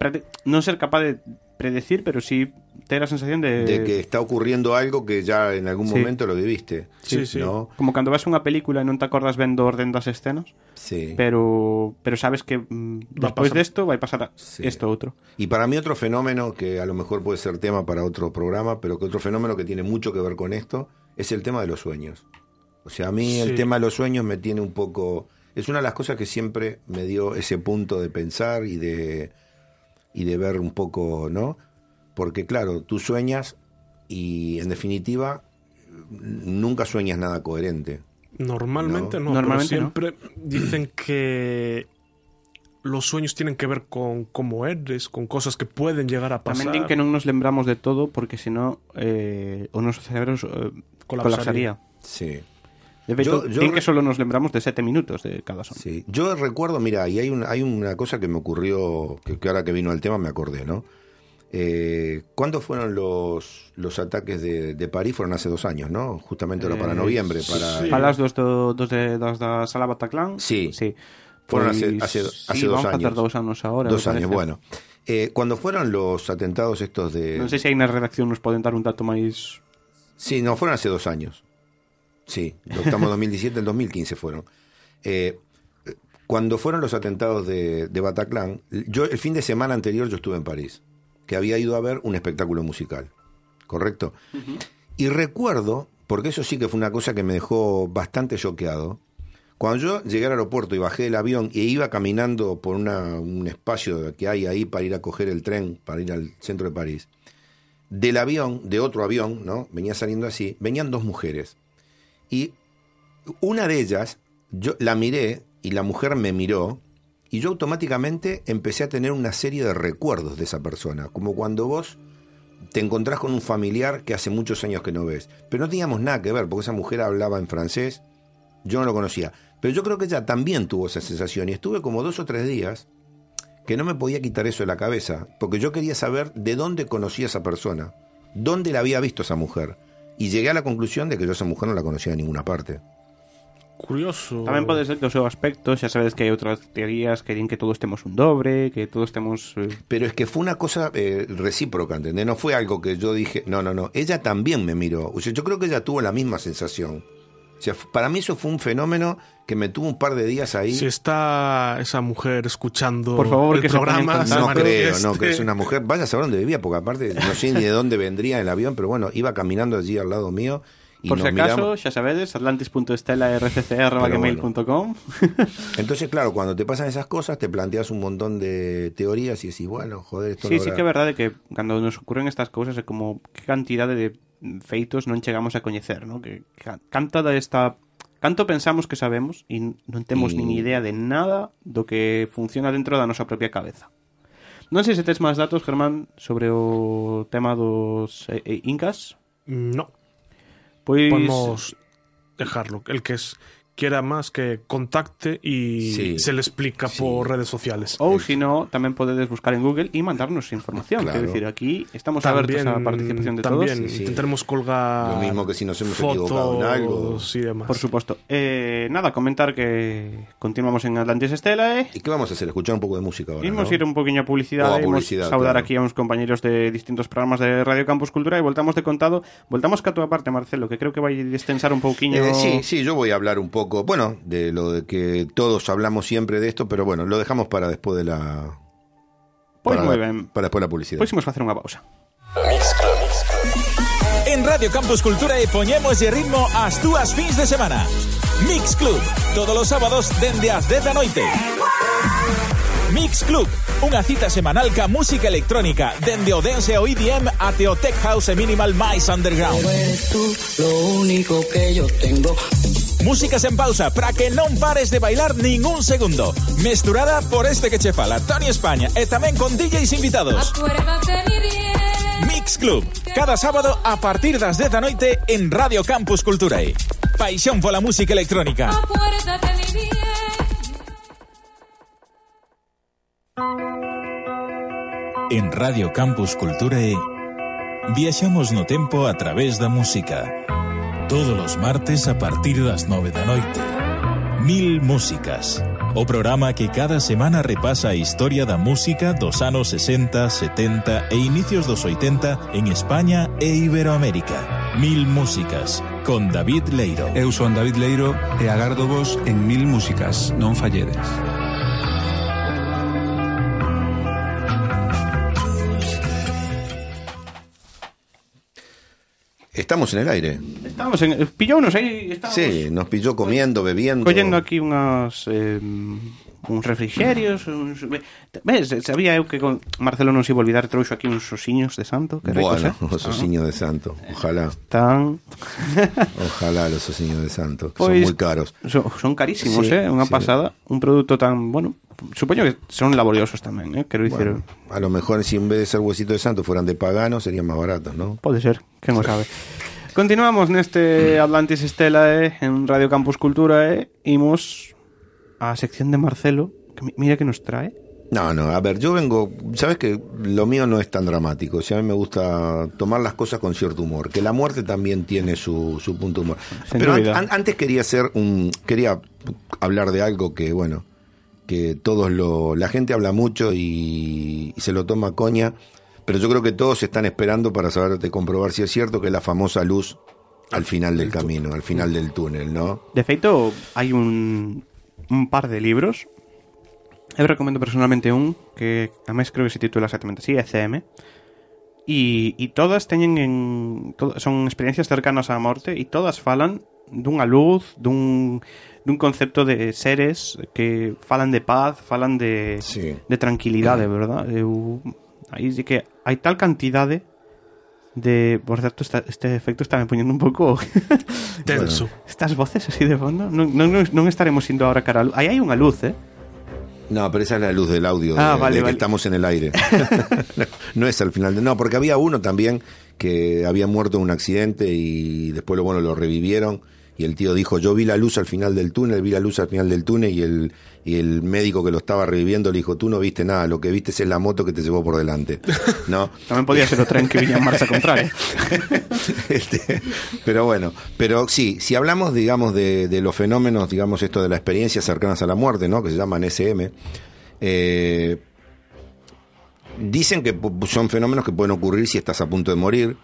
Prate- Non ser capaz de predecir, pero sí ter a sensación de, de que está ocurriendo algo que ya en algún Sí. momento lo viviste. Sí, sí. ¿no? como cando ves unha película e non te acordas ben do orden das escenas, Sí. pero pero sabes que mm, Va a despois pasar. desto vai pasar a- Sí. esto outro. Y para mí otro fenómeno que a lo mejor puede ser tema para otro programa, pero que otro fenómeno que tiene mucho que ver con esto es el tema de los sueños. O sea, a mí el tema de los sueños me tiene un poco... Es una de las cosas que siempre me dio ese punto de pensar y de, y de ver un poco, ¿no? Porque claro, tú sueñas y en definitiva nunca sueñas nada coherente. Normalmente No. no, Normalmente pero no. siempre dicen que los sueños tienen que ver con cómo eres, con cosas que pueden llegar a pasar. Tamén que non nos lembramos de todo porque senón eh, o noso cerebro eh, colapsaría. Colapsaría. Sí. De Yo- que solo nos lembramos de 7 minutos de cada son. Sí, yo recuerdo, mira, y hay, un, hay una cosa que me ocurrió, que, que ahora que vino el tema me acordé, ¿no? Eh, ¿Cuándo fueron los, los ataques de, de París? Fueron hace dos años, ¿no? Justamente era para Eh, noviembre. sí, para sí. Falas dos, do, dos, de, dos Sala Bataclan? Sí. sí. Fueron hace- hace- sí, hace dos vamos a años. facer dous anos ahora. dos años, bueno. Eh, cuando fueron los atentados estos de... Non sei se aí na redacción nos poden dar un dato máis... Sí, no, fueron hace dos años. Sí, estamos en 2017, en 2015 fueron. Eh, cuando fueron los atentados de, de Bataclan, yo el fin de semana anterior yo estuve en París, que había ido a ver un espectáculo musical, ¿correcto? Y recuerdo, porque eso sí que fue una cosa que me dejó bastante choqueado, cuando yo llegué al aeropuerto y bajé del avión e iba caminando por una- un espacio que hay ahí para ir a coger el tren, para ir al centro de París, del avión, de otro avión, ¿no? Venía saliendo así, venían dos mujeres. Y una de ellas, yo la miré y la mujer me miró y yo automáticamente empecé a tener una serie de recuerdos de esa persona, como cuando vos te encontrás con un familiar que hace muchos años que no ves. Pero no teníamos nada que ver, porque esa mujer hablaba en francés, yo no lo conocía. Pero yo creo que ella también tuvo esa sensación y estuve como dos o tres días que no me podía quitar eso de la cabeza, porque yo quería saber de dónde conocía a esa persona, dónde la había visto esa mujer. Y llegué a la conclusión de que yo a esa mujer no la conocía de ninguna parte. Curioso. Tamén pode ser que o seu aspecto, xa sabedes que hai outras teorías que din que todos temos un dobre, que todos temos... Eh, Pero es que fue una cosa eh, recíproca, ¿entendés? No fue algo que yo dije, no, no, no. Ella también me miró. O sea, yo creo que ella tuvo la misma sensación. O sea, f- para mí eso fue un fenómeno que me tuvo un par de días ahí. Si está esa mujer escuchando Por favor, el que programa. No creo, manifieste. no, que es una mujer. Vaya a saber dónde vivía, porque aparte no sé ni de dónde vendría el avión, pero bueno, iba caminando allí al lado mío. Y por si acaso, miramos. xa sabedes, atlantis.estela.rcc.gmail.com Entonces, claro, cuando te pasan esas cosas, te planteas un montón de teorías y decís, bueno, joder, esto Sí, lo sí habrá- que é verdade que cando nos ocurren estas cousas é como que cantidade de feitos non chegamos a coñecer, ¿no? Que canta desta canto pensamos que sabemos e non temos nin idea de nada do que funciona dentro da nosa propia cabeza. Non sei se tes máis datos, Germán, sobre o tema dos eh, eh, incas. Mm, no. Pois podemos dejarlo, el que es quiera más que contacte y Sí. se le explica Sí. por redes sociales. Ou si no, tamén podedes buscar en Google e mandarnos información. Claro. Quero dicir, aquí estamos abertos a participación de también todos. Sí. intentaremos colgar Lo mismo que si nos hemos fotos equivocado en algo. y demás. Por suposto. Eh, nada, comentar que continuamos en Atlantis Estela, eh? ¿Y qué vamos a hacer? Escuchar un poco de música ahora. Imos ¿no? ir un poquinho a publicidade, O a imos publicidade, saudar claro. aquí a uns compañeros de distintos programas de Radio Campus Cultura e voltamos de contado, voltamos ca túa parte, Marcelo, que creo que vai destensar un pouquiño Eh, sí, sí, yo voy a hablar un poco, bueno, de lo de que todos hablamos siempre de esto, pero bueno, lo dejamos para después de la. Pois para la- ben. Para después de la publicidad. Pois imos facer unha pausa. En Radio Campus Cultura e poñemos de ritmo as túas fins de semana. Mix Club, todos os sábados dende as 10 da noite. Mix Club, unha cita semanal ca música electrónica, dende o dance e EDM o tech house e minimal máis underground. Eres tú lo único que yo tengo. Músicas en pausa para que non pares de bailar ningún segundo. Mesturada por este que che fala, Tony España e tamén con DJs invitados. Mix Club, cada sábado a partir das 10 da noite en Radio Campus Culturae. Paixón pola música electrónica. En Radio Campus Culturae viaxamos no tempo a través da música Todos os martes a partir das 9 da noite. Mil músicas. O programa que cada semana repasa historia da música dos anos 60, 70 e inicios dos 80 en España e Iberoamérica. Mil músicas con David Leiro. Eu son David Leiro e agardo vos en Mil Músicas, non falledes. Estamos en el aire. Estamos en pillounos aí, estamos Sí, nos pilló comiendo, bebiendo. collendo aquí unhas eh, uns refrigerios, uns... Ves, sabía eu que con Marcelo non se iba olvidar, trouxo aquí uns osiños de santo, que ricos, bueno, eh? os osiños de santo, ojalá. Están... ojalá los osiños de santo, que pois, son moi caros. Son, son carísimos, sí, eh? Unha sí. pasada, un produto tan, bueno, supoño que son laboriosos tamén, eh? quero dicir. Bueno, a lo mejor si en vez de ser huesito de santo fueran de pagano serían más baratos, ¿no? Pode ser, que non sabe. Continuamos neste Atlantis Estela eh, en Radio Campus Cultura e eh, imos a sección de Marcelo, que mi- mira que nos trae. No, no, a ver, yo vengo, sabes que lo mío no es tan dramático, o sea, a mí me gusta tomar las cosas con cierto humor, que la muerte también tiene su, su punto de humor. Sin Pero an- duda. an- antes quería hacer un, quería hablar de algo que, bueno, que todos lo, la gente habla mucho y, y se lo toma coña, pero yo creo que todos están esperando para saber de comprobar si es cierto que es la famosa luz al final del camino, al final del túnel, ¿no? De feito, hai un, un par de libros. Eu recomendo personalmente un que ademais creo que se titula exactamente así, ECM. E, e todas teñen en, to, son experiencias cercanas á morte e todas falan dunha luz, dun, dun concepto de seres que falan de paz, falan de, sí. de tranquilidade, verdad? Eu, aí sí que hai tal cantidade de... Por esta, este efecto está me poñendo un pouco... Tenso. Estas voces así de fondo non, non, non estaremos indo ahora cara a luz Aí hai unha luz, eh No, pero esa es la luz del audio, Ah, de, vale, de que vale. estamos en el aire. no es al final de... No, porque había uno también que había muerto en un accidente y después lo, bueno, lo revivieron y el tío dijo, yo vi la luz al final del túnel, vi la luz al final del túnel y el, y el médico que lo estaba reviviendo le dijo, tú no viste nada, lo que viste es la moto que te llevó por delante. ¿No? Tamén podía ser o tren que viña en marcha contraria Este, pero bueno, pero sí, si hablamos, digamos, de, de los fenómenos, digamos, esto de las experiencias cercanas a la muerte, ¿no? Que se llaman SM, eh, dicen que son fenómenos que pueden ocurrir si estás a punto de morir,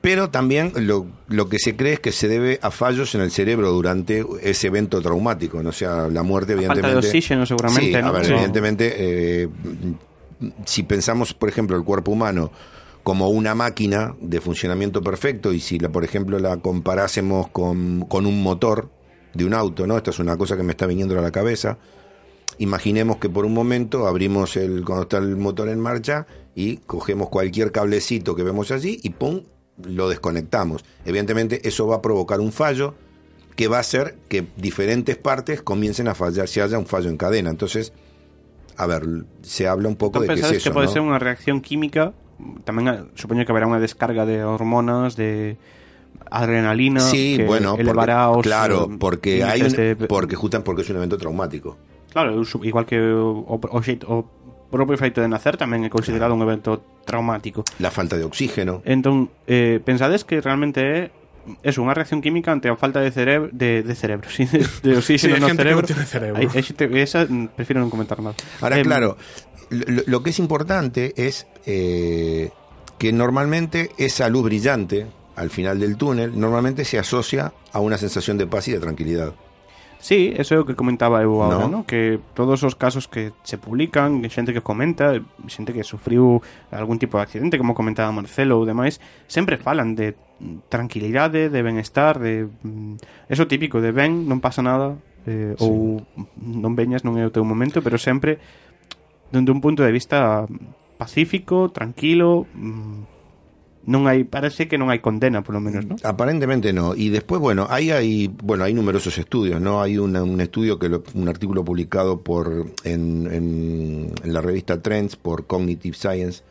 pero también lo, lo que se cree es que se debe a fallos en el cerebro durante ese evento traumático, ¿no? O sea, la muerte, falta de evidentemente. oxígeno, seguramente, Sí, a ¿no? ver, Sí. evidentemente, eh, si pensamos, por ejemplo, el cuerpo humano como una máquina de funcionamiento perfecto y si, la, por ejemplo, la comparásemos con, con un motor de un auto, ¿no? Esta es una cosa que me está viniendo a la cabeza. Imaginemos que por un momento abrimos el cuando está el motor en marcha y cogemos cualquier cablecito que vemos allí y pum, lo desconectamos. Evidentemente eso va a provocar un fallo que va a hacer que diferentes partes comiencen a fallar, si haya un fallo en cadena. Entonces, a ver, se habla un poco de qué es eso, que ¿no? ser unha reacción química Tamén ah, supoño que haberá unha descarga de hormonas De adrenalina Sí, que bueno, porque- elevará os claro, porque hay un, de- porque porque es un evento traumático. Claro, igual que o, o propio feito de nacer tamén é considerado un evento traumático. La falta de oxígeno. Entón, eh, pensades que realmente é eso, unha reacción química ante a falta de cerebro de, de cerebro, sí, de, de oxígeno no que cerebro. no tiene cerebro. Esa mm, prefiero non comentar nada. Ahora, Em, claro, lo, lo que es importante es eh, que normalmente esa luz brillante al final del túnel normalmente se asocia a una sensación de paz y de tranquilidad. Sí, eso é o que comentaba eu agora, no. no? que todos os casos que se publican, xente que comenta, xente que sufriu algún tipo de accidente, como comentaba Marcelo ou demais, sempre falan de tranquilidade, de benestar, de mm, eso típico de ben, non pasa nada, eh, sí. ou non veñas, non é o teu momento, pero sempre dende un punto de vista pacífico, tranquilo, mm, non hai, parece que non hai condena, polo menos, ¿no? Aparentemente no. Y después, bueno, ahí hay, bueno, hay numerosos estudios, ¿no? Hay una- un estudio que lo- un artículo publicado por en, en- en la revista Trends por Cognitive Science,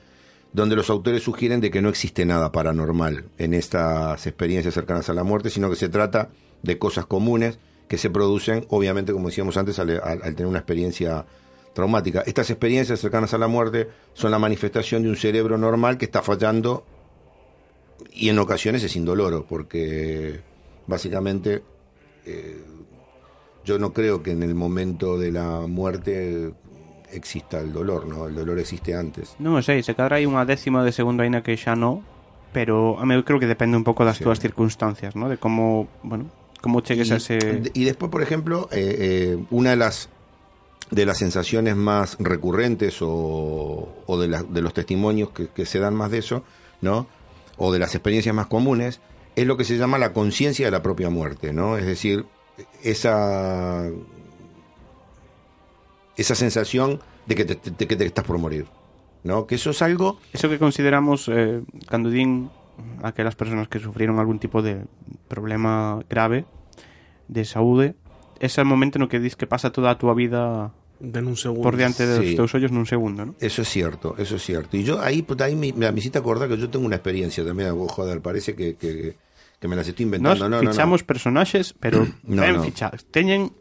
donde los autores sugieren de que no existe nada paranormal en estas experiencias cercanas a la muerte, sino que se trata de cosas comunes que se producen, obviamente, como decíamos antes, al- al tener una experiencia traumática. Estas experiencias cercanas a la muerte son la manifestación de un cerebro normal que está fallando y en ocasiones es indoloro, porque básicamente eh, yo no creo que en el momento de la muerte exista el dolor, ¿no? El dolor existe antes. Non o sei, se cadra hai unha décima de segundo aínda que xa no, pero a mí creo que depende un pouco das Sí. túas circunstancias, ¿no? De como, bueno, como chegues a ese Y, y después, por ejemplo, eh, eh, una de las de las sensaciones más recurrentes o, o de, la- de los testimonios que, que se dan más de eso, ¿no? O de las experiencias más comunes, es lo que se llama la conciencia de la propia muerte, ¿no? Es decir, esa esa sensación de que te, que te estás por morir, ¿no? Que eso es algo Eso que consideramos eh, cando din aquelas persoas que sufrieron algún tipo de problema grave de saúde, ese é o momento no que dis que pasa toda túa vida De un segundo. por diante dos Sí. teus ollos nun segundo, ¿no? Eso es cierto, eso es cierto. Y yo ahí, pues, ahí me, me hiciste acordar que yo tengo una experiencia también, oh, joder, parece que, que, que me las estoy Nos inventando. no, no, no. fichamos personaxes, pero No, ben no. fichados. Teñen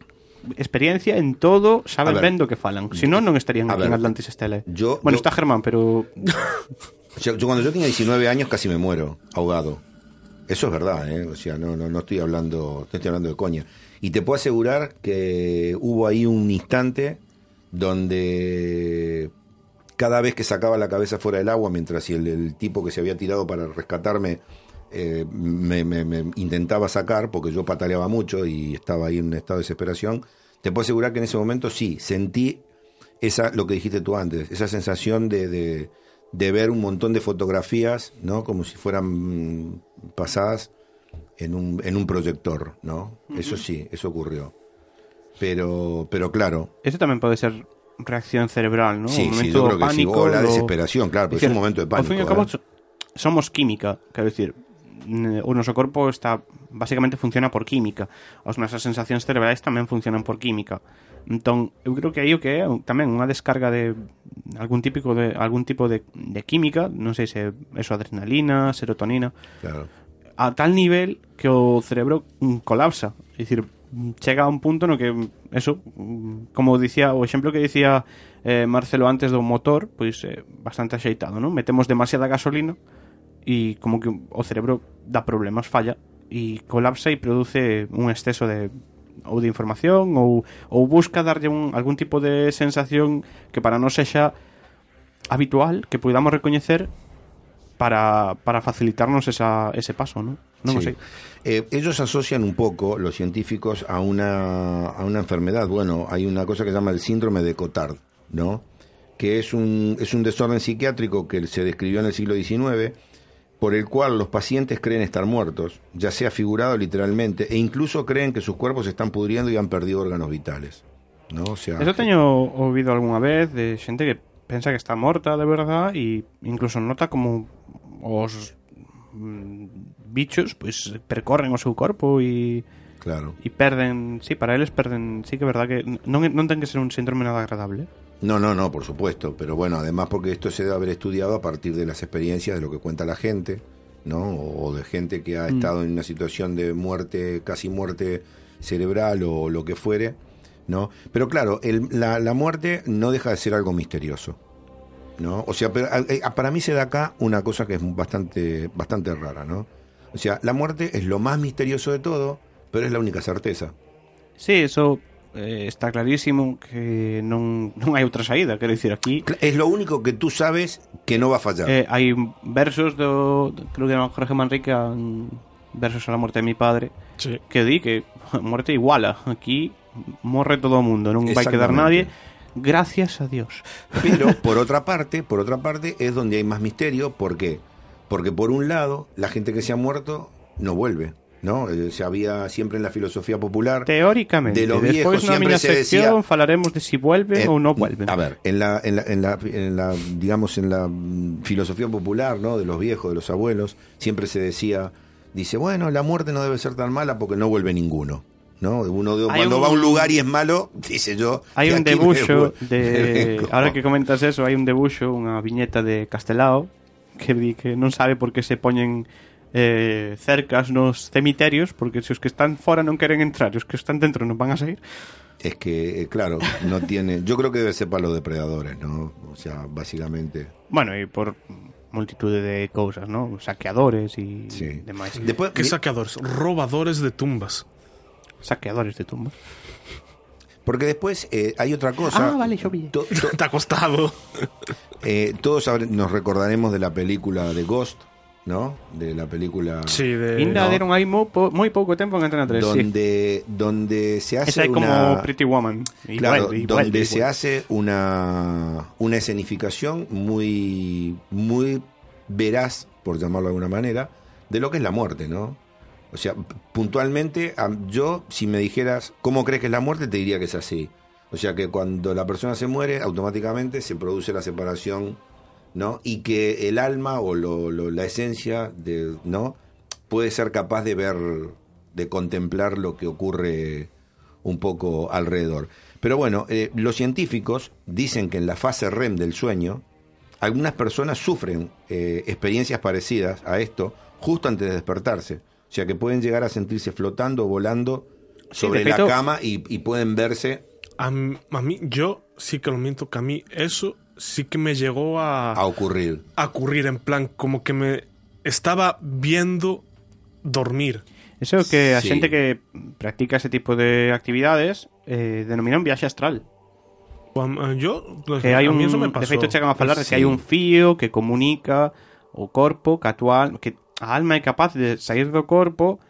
experiencia en todo, saben ben do que falan. Si non, non estarían aquí en ver. Atlantis Estela. Yo- bueno, yo- está Germán, pero Yo, yo cuando yo tenía 19 años casi me muero ahogado. Eso es verdad, ¿eh? O sea, no, no, no estoy hablando, no estoy hablando de coña. Y te puedo asegurar que hubo ahí un instante donde cada vez que sacaba la cabeza fuera del agua, mientras el, el tipo que se había tirado para rescatarme eh, me, me- me intentaba sacar, porque yo pataleaba mucho y estaba ahí en un estado de desesperación, te puedo asegurar que en ese momento sí, sentí esa, lo que dijiste tú antes, esa sensación de, de, de ver un montón de fotografías, ¿no? Como si fueran mm, pasadas en un, en un proyector, ¿no? Eso sí, eso ocurrió. Pero, pero claro. Eso también puede ser reacción cerebral, ¿no? Sí, un sí, yo creo que pánico, sí. O la desesperación, claro, pero decir, es un momento de pánico. Al fin y al cabo, somos química, quero decir, o noso corpo está basicamente funciona por química. As nosas sensacións cerebrais tamén funcionan por química. Entón, eu creo que aí o que é tamén unha descarga de algún típico de algún tipo de, de química, non sei se eso adrenalina, serotonina. Claro. A tal nivel que o cerebro colapsa, é dicir, chega a un punto no que eso, como dicía o exemplo que dicía eh, Marcelo antes do motor, pois eh, bastante axeitado, non? Metemos demasiada gasolina e como que o cerebro dá problemas, falla e colapsa e produce un exceso de ou de información ou, ou busca darlle un, algún tipo de sensación que para non sexa habitual, que podamos recoñecer para, para facilitarnos esa, ese paso, ¿no? Non o Sí. sei. Eh, ellos asocian un poco, los científicos, a una, a una enfermedad. Bueno, hay una cosa que se llama el síndrome de Cotard, ¿no? Que es un, es un desorden psiquiátrico que se describió en el siglo XIX, por el cual los pacientes creen estar muertos, ya sea figurado literalmente, e incluso creen que sus cuerpos se están pudriendo y han perdido órganos vitales. ¿no? O sea, Eso teño ouvido algunha vez de xente que pensa que está morta de verdad e incluso nota como os mm, bichos pois percorren o seu corpo e claro. e perden, sí, para eles perden, sí que é verdad que non, non ten que ser un síndrome nada agradable. No, no, no, por supuesto, pero bueno, además porque esto se debe haber estudiado a partir de las experiencias de lo que cuenta la gente, ¿no? O de gente que ha Mm. estado en una situación de muerte, casi muerte cerebral o lo que fuere, ¿no? Pero claro, el- la, la muerte no deja de ser algo misterioso, ¿no? O sea, pero, eh, para mí se da acá una cosa que es bastante, bastante rara, ¿no? O sea, la muerte es lo más misterioso de todo, pero es la única certeza. Sí, eso eh, está clarísimo que non, non hai outra saída, quero dicir, aquí Es lo único que tú sabes que no va a fallar. eh, hai versos do, creo que era Jorge Manrique versos a la muerte de mi padre Sí. que di que muerte iguala aquí morre todo o mundo non vai quedar nadie gracias a Dios Pero por otra parte, por otra parte es donde hay más misterio, ¿por qué? Porque por un lado, la gente que se ha muerto no vuelve, ¿no? Eh, Se había siempre en la filosofía popular teóricamente de los despois viejos na siempre se sección decía falaremos de si vuelven Eh, ou non vuelven A ver, en la, en la, en la, en la, digamos, en la mm, filosofía popular, ¿no? De los viejos, de los abuelos, siempre se decía, dice, bueno, la muerte no debe ser tan mala porque no vuelve ninguno. ¿No? Uno de- Hay cuando un- va a un lugar y es malo, dice yo. "De un aquí me debuxo voy". Me de ahora que comentas eso, hai un debuxo, unha viñeta de Castelao que di que non sabe por que se poñen eh, cercas nos cemiterios porque se os que están fora non queren entrar e os que están dentro non van a sair Es que, eh, claro, no tiene. Yo creo que debe ser para los depredadores, ¿no? O sea, básicamente. bueno, e por multitude de cousas, ¿no? Saqueadores e Sí. demais Después, ¿Qué mi- saqueadores? Robadores de tumbas. Saqueadores de tumbas porque después eh, hay otra cosa. Ah, vale, yo vi. To- to- Te ha costado. eh, todos nos recordaremos de la película de Ghost, ¿no? De la película. Sí, de... Ainda no. deron aí moi, po, moi pouco tempo en Antena 3 sí. donde, donde se hace Esa como una. Pretty Woman Claro, e donde se hace una, una escenificación muy, muy veraz, por llamarlo de alguna manera, de lo que es la muerte, ¿no? O sea, puntualmente, yo, si me dijeras, ¿cómo crees que es la muerte? Te diría que es así. O sea, que cuando la persona se muere, automáticamente se produce la separación, ¿no? Y que el alma o lo- lo- la esencia, de, ¿no? Puede ser capaz de ver, de contemplar lo que ocurre un poco alrededor. Pero bueno, eh, los científicos dicen que en la fase REM del sueño, algunas personas sufren eh, experiencias parecidas a esto justo antes de despertarse. O sea que pueden llegar a sentirse flotando, volando sobre de la feito- cama y, y pueden verse A, a mí, yo sí que lo miento, que a mí eso sí que me llegó a, a ocurrir. a ocurrir en plan, como que me estaba viendo dormir. Eso que a Sí. xente que practica ese tipo de actividades eh, denominan viaxe astral O a- Yo, pues, que hai a un, mí eso me de pasó. feito chegan a falar de que Sí. hai un fío que comunica o corpo que a tua al- que a alma é capaz de sair do corpo,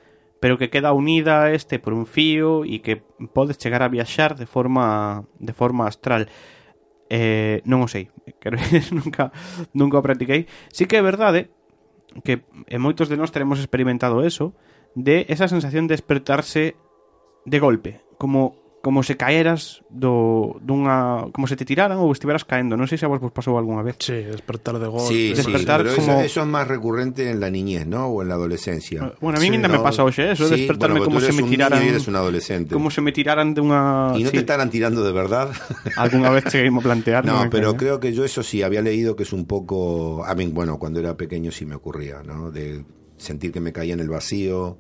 pero que queda unida a este por un fío e que podes chegar a viaxar de forma de forma astral. Eh, non o sei, quero nunca nunca o practiquei. Si sí que é verdade que en moitos de nós teremos experimentado eso de esa sensación de despertarse de golpe, como como se caeras do dunha como se te tiraran ou estiveras caendo non sei se a vos vos pasou algunha vez Sí, despertar de golpe. Sí, sí, Despertar pero eso, como- eso es más recurrente en la niñez, ¿no? O en la adolescencia. Bueno, a mí Sí, ainda me ¿no? pasa hoxe eso, Sí, despertarme bueno, como se me un niño tiraran y eres un adolescente. como se me tiraran de unha ¿Y no sí, te estarán tirando de verdad? algunha vez cheguei a plantear No, me pero creo que yo eso sí había leído que es un poco, a mí, bueno, cuando era pequeño sí me ocurría, ¿no? De sentir que me caía en el vacío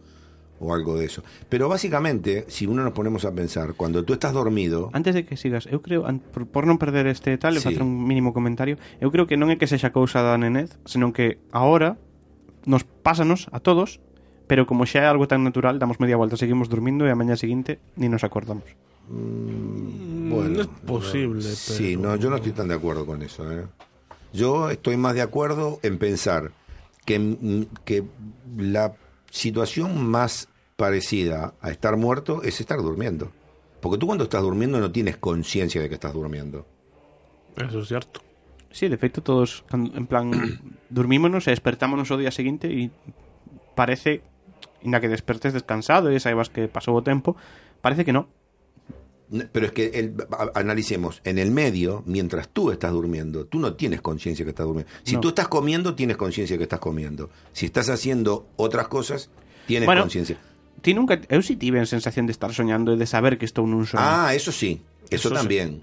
o algo de eso. Pero básicamente, si uno nos ponemos a pensar, cuando tú estás dormido, Antes de que sigas, eu creo, por, por non perder este tal, Sí. facer un mínimo comentario, eu creo que non é que sexa cousa da nenez, senón que ahora nos pásanos a todos, pero como xa é algo tan natural, damos media volta, seguimos dormindo e a mañá seguinte ni nos acordamos. bueno, es posible, Sí, pero- no, yo no estoy tan de acuerdo con eso. ¿eh? Yo estoy más de acuerdo en pensar que, mm, que la situación más parecida a estar muerto es estar durmiendo. Porque tú cuando estás durmiendo no tienes conciencia de que estás durmiendo. Eso es cierto. Sí, de feito todos en plan dormímonos despertámonos o día seguinte e parece inda que despertes descansado e saibas que pasou o tempo, parece que no. Pero es que el- analicemos, en el medio, mientras tú estás durmiendo, tú no tienes conciencia que estás durmiendo. Si No. tú estás comiendo, tienes conciencia que estás comiendo. Si estás haciendo otras cosas, tienes Bueno, conciencia. Ti nunca, eu si tive a sensación de estar soñando e de saber que estou nun soño. Ah, eso sí, eso, Eso sí. también.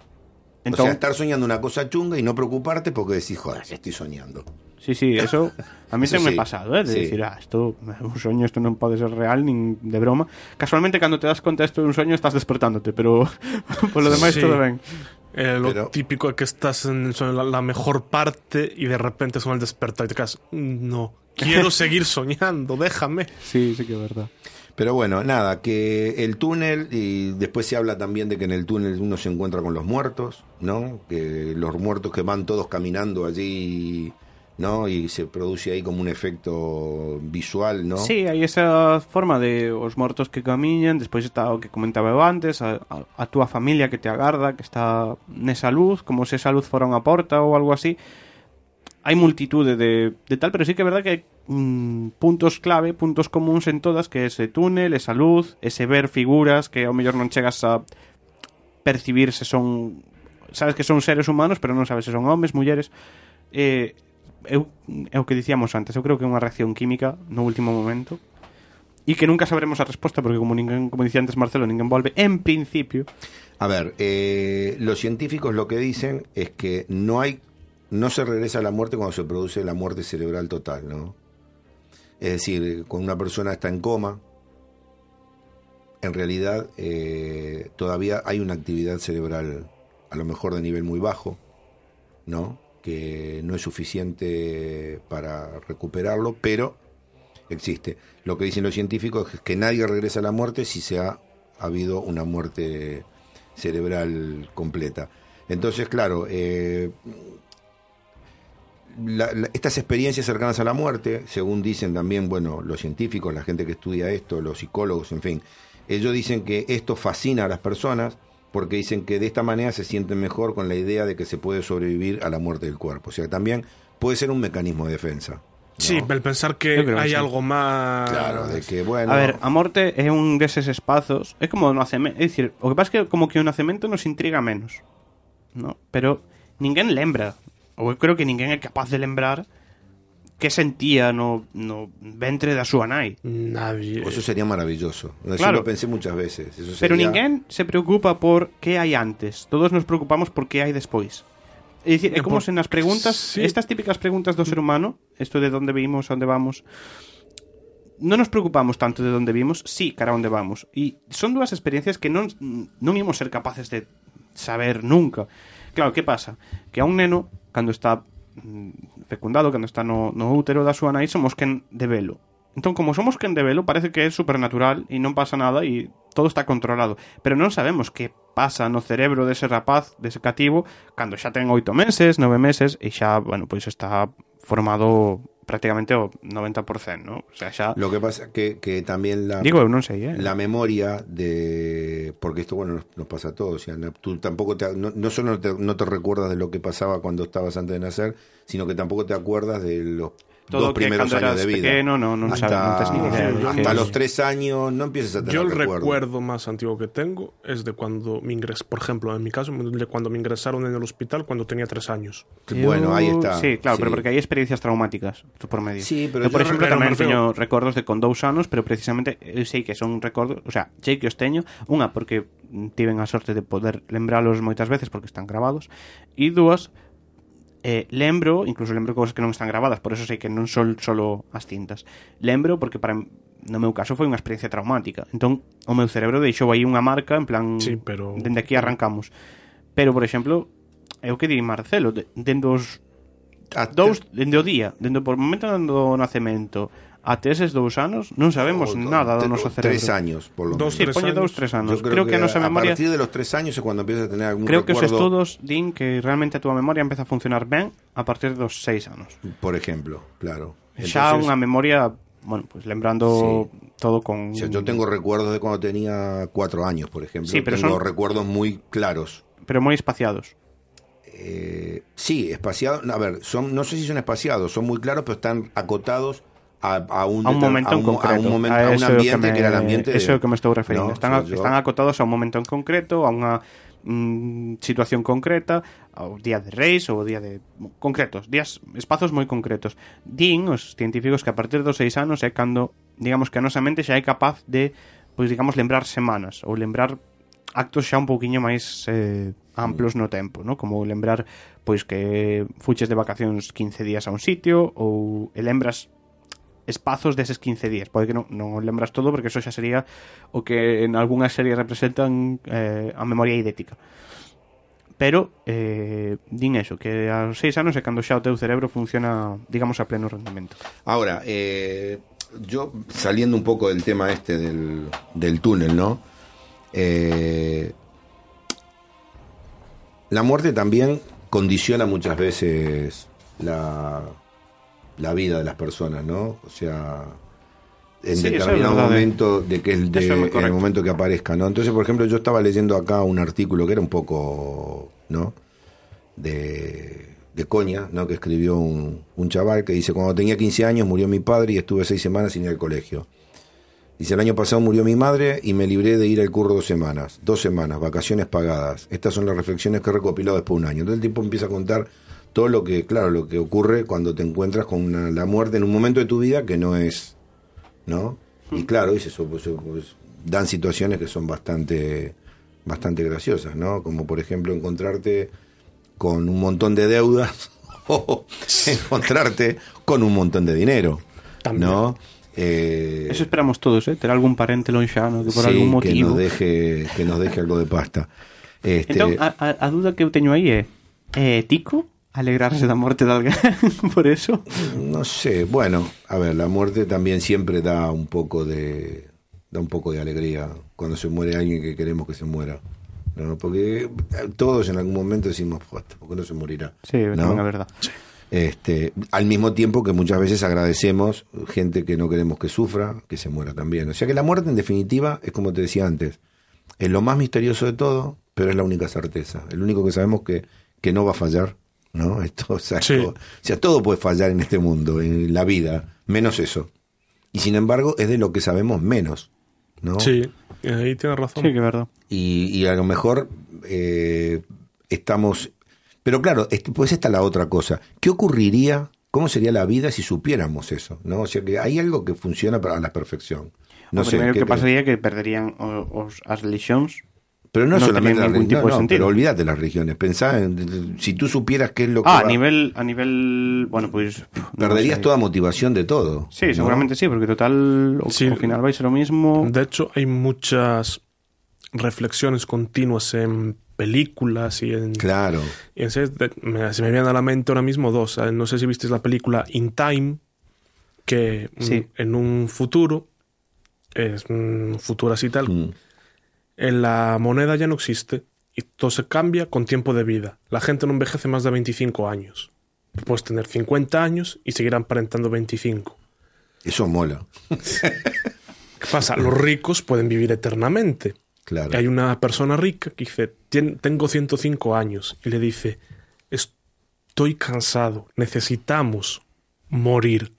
o sea, estar soñando una cosa chunga y no preocuparte porque decís, joder, estoy soñando. Sí, sí, eso a mí Eso se me sí, ha pasado, ¿eh? De sí. decir, ah, esto é un sueño, esto non pode ser real nin de broma. Casualmente, cando te das conta esto é un sueño, estás despertándote, pero por lo demás Sí. todo ben. Eh, lo Pero- típico es que estás en el sueño, la, la mejor parte y de repente suena el despertar y te quedas, "Mm, no, quiero seguir soñando, déjame. Sí, sí que é verdad. Pero bueno, nada, que el túnel, y después se habla también de que en el túnel uno se encuentra con los muertos, ¿no? Que los muertos que van todos caminando allí, ¿no? Y se produce ahí como un efecto visual, ¿no? Sí, hai esa forma de os mortos que camiñan, despois está o que comentaba antes, a, a, familia que te agarda, que está nesa luz, como se esa luz fora unha porta ou algo así. Hai multitude de, de tal, pero sí que é verdad que hai mm, puntos clave, puntos comuns en todas, que ese túnel, esa luz, ese ver figuras que ao mellor non chegas a percibir se son sabes que son seres humanos, pero non sabes se son homes, mulleres. Eh, eu, que dicíamos antes, eu creo que é unha reacción química no último momento e que nunca sabremos a resposta porque como ninguén, como dicía antes Marcelo, ninguén volve en principio. A ver, eh, los científicos lo que dicen es que no hay, no se regresa a la muerte cuando se produce la muerte cerebral total, ¿no? Es decir, cuando una persona está en coma, en realidad eh, todavía hay una actividad cerebral, a lo mejor de nivel muy bajo, ¿no? Que no es suficiente para recuperarlo, pero existe. Lo que dicen los científicos es que nadie regresa a la muerte si se ha habido una muerte cerebral completa. Entonces, claro, eh, la- la- estas experiencias cercanas a la muerte, según dicen también, bueno, los científicos, la gente que estudia esto, los psicólogos, en fin, ellos dicen que esto fascina a las personas porque dicen que de esta manera se sienten mejor con la idea de que se puede sobrevivir a la muerte del cuerpo. O sea, también puede ser un mecanismo de defensa. ¿no? Sí, el pensar que hay sí. algo más... Claro, de que, bueno... A ver, a morte é un deses espazos, é como o nacemento, é dicir, o que pasa é que como que o nacemento nos intriga menos, ¿no? Pero ninguén lembra, eu creo que ninguén é capaz de lembrar que sentía no, no ventre da súa nai. Nadie. Eso sería maravilloso. Eso Claro. lo pensé muchas veces. Eso Pero ninguén se preocupa por que hai antes. Todos nos preocupamos por que hai despois. É dicir, é Eh, como por- se nas preguntas, sí. estas típicas preguntas do ser humano, isto de onde vimos, a onde vamos, non nos preocupamos tanto de onde vimos, sí, cara a onde vamos. E son dúas experiencias que non non ímos ser capaces de saber nunca. Claro, que pasa? Que a un neno, cando está mm, fecundado, cando está no, no útero da súa nai, somos quen de velo. Entón, como somos quen de velo, parece que é supernatural e non pasa nada e todo está controlado. Pero non sabemos que pasa no cerebro dese rapaz, dese cativo, cando xa ten oito meses, nove meses, e xa, bueno, pois está formado prácticamente o 90%, ¿no? O sea, xa... Lo que pasa que, que también la, Digo, non sei, eh? la memoria de... Porque esto, bueno, nos, nos pasa a todos. O sea, no- tú tampoco te, no, no solo no te, no te recuerdas de lo que pasaba cuando estabas antes de nacer, sino que tampoco te acuerdas de los Todo dos que primeros años de vida. pequeno, no, non hasta, hasta que- los tres años no empiezas a tener Yo el recuerdo. recuerdo más antiguo que tengo es de cuando me ingresé, por ejemplo, en mi caso, de cuando me ingresaron en el hospital cuando tenía tres años. Bueno, ahí está. Sí, claro, Sí. pero porque hai experiencias traumáticas por medio. Sí, pero eu, por yo exemplo, recuerdo- tamén pero- teño recordos de con dous anos, pero precisamente sei que son recordos, o sea, sei que os teño, unha porque tiven a sorte de poder lembralos moitas veces porque están grabados, e dúas eh, lembro, incluso lembro cousas que non están grabadas, por eso sei que non son solo as cintas. Lembro porque para no meu caso foi unha experiencia traumática. Entón, o meu cerebro deixou aí unha marca en plan, sí, pero... dende aquí arrancamos. Pero, por exemplo, é o que di Marcelo, dende os dous dende o día, dende por momento do nacemento até eses dous anos, non sabemos o- nada do noso cerebro. Tres años, por lo Dos, Sí, menos. tres poñe años. dous, tres anos. Yo creo, que a nosa a memoria... partir de los tres años es cuando empiezas a tener algún Creo que os recuerdo, estudos din que realmente a túa memoria empeza a funcionar ben a partir dos seis anos. por ejemplo, claro. Xa Entonces, unha memoria, bueno, pues lembrando todo con... o sea, yo tengo recuerdos de cuando tenía cuatro años, por ejemplo. Sí, pero tengo son- recuerdos muy claros. Pero moi espaciados. Eh, sí, espaciados. A ver, son, no sé si son espaciados, son muy claros, pero están acotados a, a, un, a un momento a un, en concreto. A un, momento, a un ambiente que, me, que, era el ambiente. Eso es de... que me estoy referindo. No, están, o sea, yo... están acotados a un momento en concreto, a una mm, situación concreta, ao día de reis ou día de concretos, días espazos moi concretos. Din os científicos que a partir dos seis anos é cando, digamos que a nosa mente xa é capaz de, pois digamos, lembrar semanas ou lembrar actos xa un pouquiño máis eh, amplos no tempo, no? Como lembrar pois que fuches de vacacións 15 días a un sitio ou lembras espazos deses 15 días. Pode que non, non lembras todo porque eso xa sería o que en algunhas series representan eh, a memoria idética. Pero eh, din eso, que aos seis anos é cando xa o cerebro funciona, digamos, a pleno rendimento. Ahora, eh, yo saliendo un poco del tema este del, del túnel, ¿no? Eh, la muerte también condiciona muchas veces la, la vida de las personas, ¿no? O sea, en Sí, es determinado eh. momento de que el, de- es en el momento que aparezca, ¿no? Entonces, por ejemplo, yo estaba leyendo acá un artículo que era un poco, ¿no? De, de coña, ¿no? Que escribió un, un chaval que dice, cuando tenía 15 años murió mi padre y estuve seis semanas sin ir al colegio. Dice, el año pasado murió mi madre y me libré de ir al curro dos semanas. Dos semanas, vacaciones pagadas. Estas son las reflexiones que he recopilado después de un año. Entonces el tipo empieza a contar todo lo que, claro, lo que ocurre cuando te encuentras con una- la muerte en un momento de tu vida que no es, ¿no? Y claro, dice eso, pues, pues, dan situaciones que son bastante, bastante graciosas, ¿no? Como por ejemplo encontrarte con un montón de deudas o encontrarte con un montón de dinero, ¿no? Eh, Eso esperamos todos, eh? Ter algún parente lonxano que por sí, algún que motivo... nos deje que nos deje algo de pasta. Este, Entón, a, a, a duda que eu teño aí é é ético alegrarse da morte de alguén por eso? no sé, bueno, a ver, la muerte también siempre da un poco de da un poco de alegría cuando se muere alguien que queremos que se muera. ¿no? Porque todos en algún momento decimos, "Joder, ¿por qué no se morirá? Sí, ¿No? tamén é verdad. Este, al mismo tiempo que muchas veces agradecemos gente que no queremos que sufra, que se muera también. O sea que la muerte en definitiva es como te decía antes, es lo más misterioso de todo, pero es la única certeza. El único que sabemos que, que no va a fallar, ¿no? Esto, o, sea, Sí. todo, o sea, todo puede fallar en este mundo, en la vida, menos eso. Y sin embargo es de lo que sabemos menos, ¿no? Sí, ahí tienes razón. Sí, que verdad. y, y a lo mejor eh, estamos... Pero claro, pues está la otra cosa. ¿Qué ocurriría, cómo sería la vida si supiéramos eso? ¿no? O sea que hay algo que funciona para la perfección. No o sé, primeiro ¿qué que pasaría que perderían os, as Pero no, no solamente ningún tipo de no, sentido. pero olvídate las religiones. Pensá en, si tú supieras qué es lo que Ah, a va- nivel a nivel, bueno, non perderías sei. toda motivación de todo. Sí, ¿no? seguramente sí, porque total Sí. ao final vai ser o mismo. De hecho, hay muchas reflexiones continuas en películas y en, Claro. y en. De- se me vienen a la mente ahora mismo dos. Eh, No sé si visteis la película In Time, que mm, Sí. en un futuro, es un futuro así tal, Mm. En la moneda ya no existe y todo se cambia con tiempo de vida. La gente no envejece más de 25 años. Puedes tener 50 años y seguir aparentando 25. Eso mola. ¿Qué pasa? Los ricos pueden vivir eternamente. Claro. Y hay una persona rica que dice, "Tien- tengo 105 años, y le dice, estoy cansado, necesitamos morir.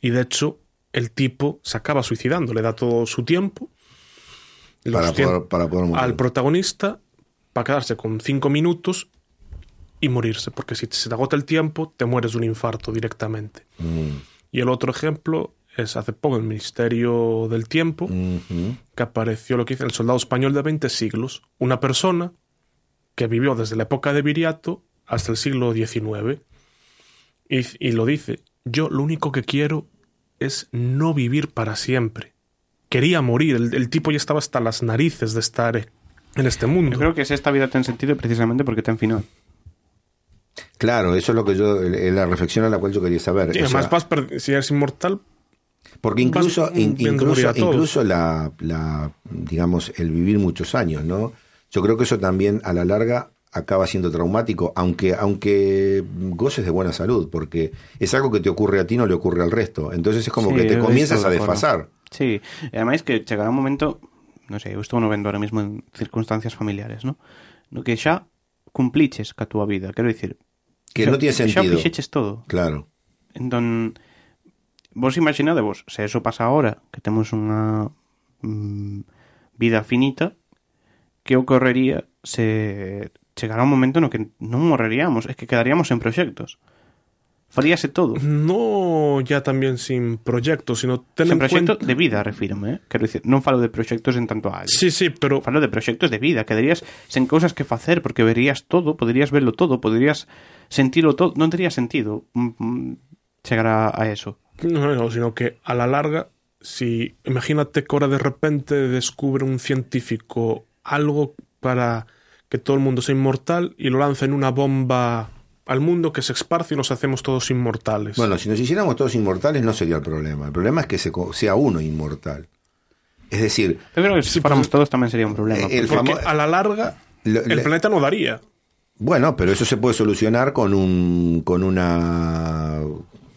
Y de hecho, el tipo se acaba suicidando, le da todo su tiempo Para poder, para poder morir. al protagonista para quedarse con 5 minutos y morirse, porque si se te agota el tiempo, te mueres de un infarto directamente. Mm. Y el otro ejemplo es hace poco el Ministerio del Tiempo, que apareció lo que dice el soldado español de 20 siglos, una persona que vivió desde la época de Viriato hasta el siglo XIX. Y, y lo dice, yo lo único que quiero es no vivir para siempre. Quería morir, el, el tipo ya estaba hasta las narices de estar en este mundo. Eu creo que se esta vida ten sentido precisamente porque ten final. Claro, eso es lo que yo, eh, la reflexión a la cual yo quería saber. O además, sea, si eres inmortal, Porque incluso, in- incluso, incluso la, la, digamos, el vivir muchos años, ¿no? Yo creo que eso también a la larga acaba siendo traumático, aunque, aunque goces de buena salud, porque es algo que te ocurre a ti, no le ocurre al resto. Entonces es como Sí, que te comienzas a desfasar. Sí, e ademais que chegará un momento, non sei, eu estou no vendo ahora mismo en circunstancias familiares, no? No que xa cumpliches ca túa vida, quero dicir. Que xa, non tiene sentido. Xa fixeches todo. Claro. Entón, vos imaginadevos, se eso pasa ahora, que temos unha mm, vida finita, que ocorrería se chegara un momento no que non morreríamos, es que quedaríamos en proxectos. Faríase todo. No ya también sin proyectos, sino ten Sen en proxecto cuenta... de vida, refírome, eh? Quero dicir, non falo de proxectos en tanto a Sí, sí, pero Falo de proxectos de vida, quedarías sen cousas que facer porque verías todo, poderías verlo todo, poderías sentirlo todo, non tería sentido mm, mm, chegar a, a eso. No, no, sino que a la larga, si imagínate que ahora de repente descubre un científico algo para que todo el mundo sea inmortal y lo lanza en una bomba al mundo que se esparce y nos hacemos todos inmortales. Bueno, si nos hiciéramos todos inmortales no sería el problema. El problema es que se sea uno inmortal. Es decir, Eu creo que se fuéramos todos tamén sería un problema. El porque- famo- a la larga Lo- el le- planeta no daría. Bueno, pero eso se puede solucionar con un con una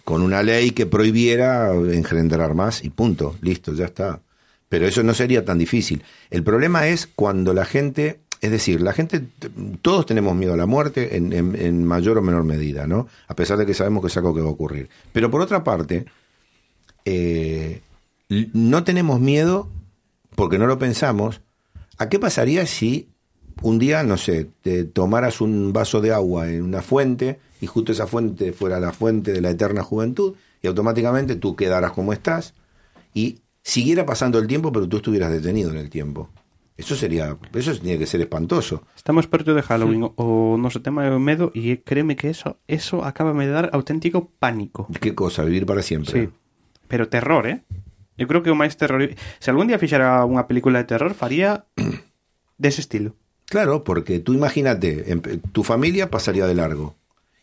con una ley que prohibiera engendrar más y punto, listo, ya está. Pero eso no sería tan difícil. El problema es cuando la gente, es decir, la gente, todos tenemos miedo a la muerte en, mayor o menor medida, ¿no? A pesar de que sabemos que es algo que va a ocurrir. Pero por otra parte, eh, no tenemos miedo porque no lo pensamos. ¿A qué pasaría si un día, no sé, te tomaras un vaso de agua en una fuente y justo esa fuente fuera la fuente de la eterna juventud y automáticamente tú quedaras como estás y siguiera pasando el tiempo pero tú estuvieras detenido en el tiempo? Eso sería, eso tiene que ser espantoso. Estamos perto de Halloween, o, o noso tema o medo e créeme que eso eso acaba de dar auténtico pánico. ¿Qué cosa? Vivir para siempre. Sí. Pero terror, eh? Eu creo que o máis terror... Se algún día fixera unha película de terror, faría dese estilo. Claro, porque tú imagínate, em- tu familia pasaría de largo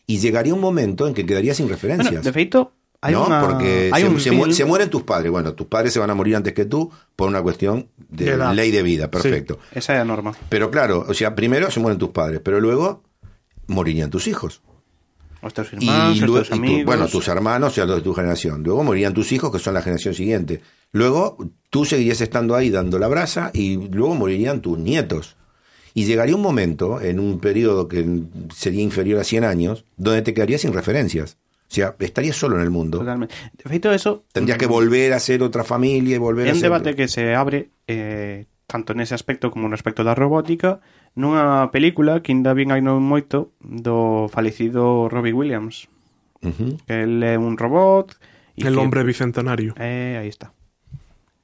y llegaría un momento en que quedarías sin Bueno, referencias. de feito, no, porque se, un se film- mu- se mueren tus padres. Bueno, tus padres se van a morir antes que tú por una cuestión de, ley de vida, perfecto. Esa é a norma. Pero claro, o sea, primero se mueren tus padres, pero luego morirían tus hijos. Os teus irmáns, y tu- bueno, tus hermanos, o sea, los de tu generación. Luego morirían tus hijos, que son la generación siguiente. Luego tú seguirías estando ahí dando la brasa y luego morirían tus nietos. Y llegaría un momento, en un periodo que sería inferior a 100 años, donde te quedarías sin referencias. O sea, estarías solo en el mundo. Totalmente. De eso... Tendrías que volver a ser otra familia y volver a un ser... debate que se abre eh, tanto nese aspecto como no aspecto da robótica nunha película que ainda bien hai non moito do falecido Robbie Williams Ujú. que el é un robot El que- hombre bicentenario. eh, aí está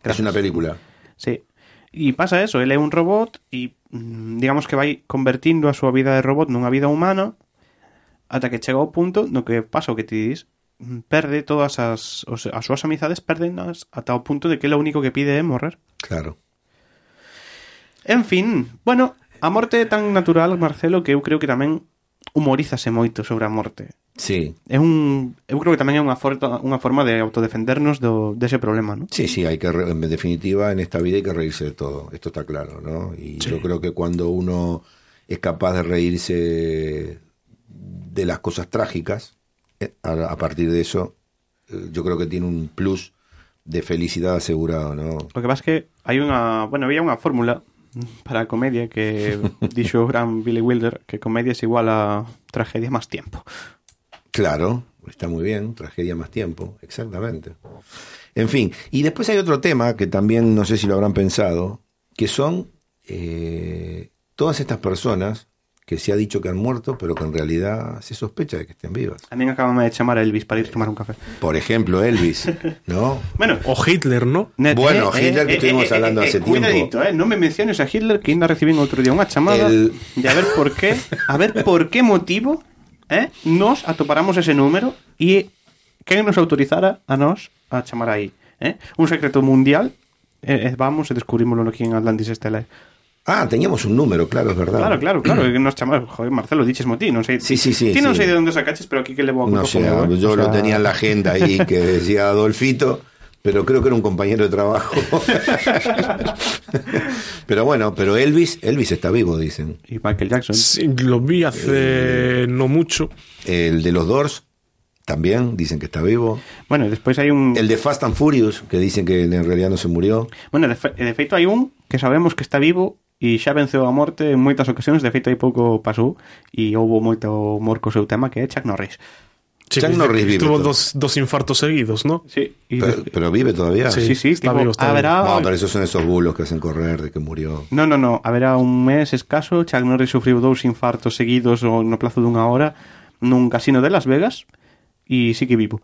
Es una película. Sí. E pasa eso, ele é un robot e mm, digamos que vai convertindo a súa vida de robot nunha vida humana ata que chega ao punto no que pasa o que ti dis perde todas as, os, as súas amizades perdenlas ata o punto de que lo único que pide é morrer Claro. En fin, bueno, a morte é tan natural, Marcelo, que eu creo que tamén humorízase moito sobre a morte. Sí, É un, eu creo que tamén é unha, forma, unha forma de autodefendernos do, dese problema, ¿no? Sí, sí, hay que, re- en definitiva, en esta vida hay que reírse de todo, esto está claro, ¿no? Y Sí. yo creo que cuando uno es capaz de reírse de las cosas trágicas, eh, a, partir de eso, eh, yo creo que tiene un plus de felicidad asegurado, ¿no? O que pasa é que hai unha, bueno, había unha fórmula para comedia que dixo o gran Billy Wilder que comedia es igual a tragedia más tiempo. Claro, está muy bien, tragedia más tiempo, exactamente. En fin, y después hay otro tema que también no sé si lo habrán pensado, que son eh, todas estas personas que se ha dicho que han muerto, pero que en realidad se sospecha de que estén vivas. A mí acaban de chamar a Elvis para ir a tomar un café. Por ejemplo, Elvis, ¿no? Bueno, O Hitler, ¿no? Bueno, Hitler que estuvimos hablando hace tiempo. Cuidadito, eh, non me menciones a Hitler que ainda recibín outro día unha chamada El- de a ver por qué, a ver por qué motivo, eh, nos atoparamos ese número e quen nos autorizara a nos a chamar eh? Un secreto mundial, eh, eh, vamos e descubrímoslo aquí en Atlantis Estela. Ah, teníamos un número, claro, es verdad. Claro, claro, claro, que nos chamamos, joder, Marcelo, diches ti, non sei. Sí, sí, sí, sí. sei de onde sacaches, pero aquí que levo a No sé, eu, eh. yo O lo tenía en la agenda ahí que decía Adolfito, pero creo que era un compañero de trabajo. pero bueno, pero Elvis, Elvis está vivo, dicen. Y Michael Jackson. Sí, lo vi hace no mucho. El de los Doors también dicen que está vivo. Bueno, despois hai un... El de Fast and Furious, que dicen que en realidad no se murió. Bueno, de, fe... de feito hai un que sabemos que está vivo e xa venceu a morte en moitas ocasións, de feito hai pouco pasou e houve moito humor co seu tema que é Chuck Norris. Sí, Chuck que Norris vive Tuvo dos, dos infartos seguidos, ¿no? Sí, e Pero, de... pero vive todavía. Sí. sí, sí, está tipo, vivo, está haberá... No, pero esos son esos bulos que hacen correr de que murió. No, no, no, haberá un mes escaso, Chuck Norris sufriu dous infartos seguidos o no plazo dunha hora nun casino de Las Vegas e sigue vivo.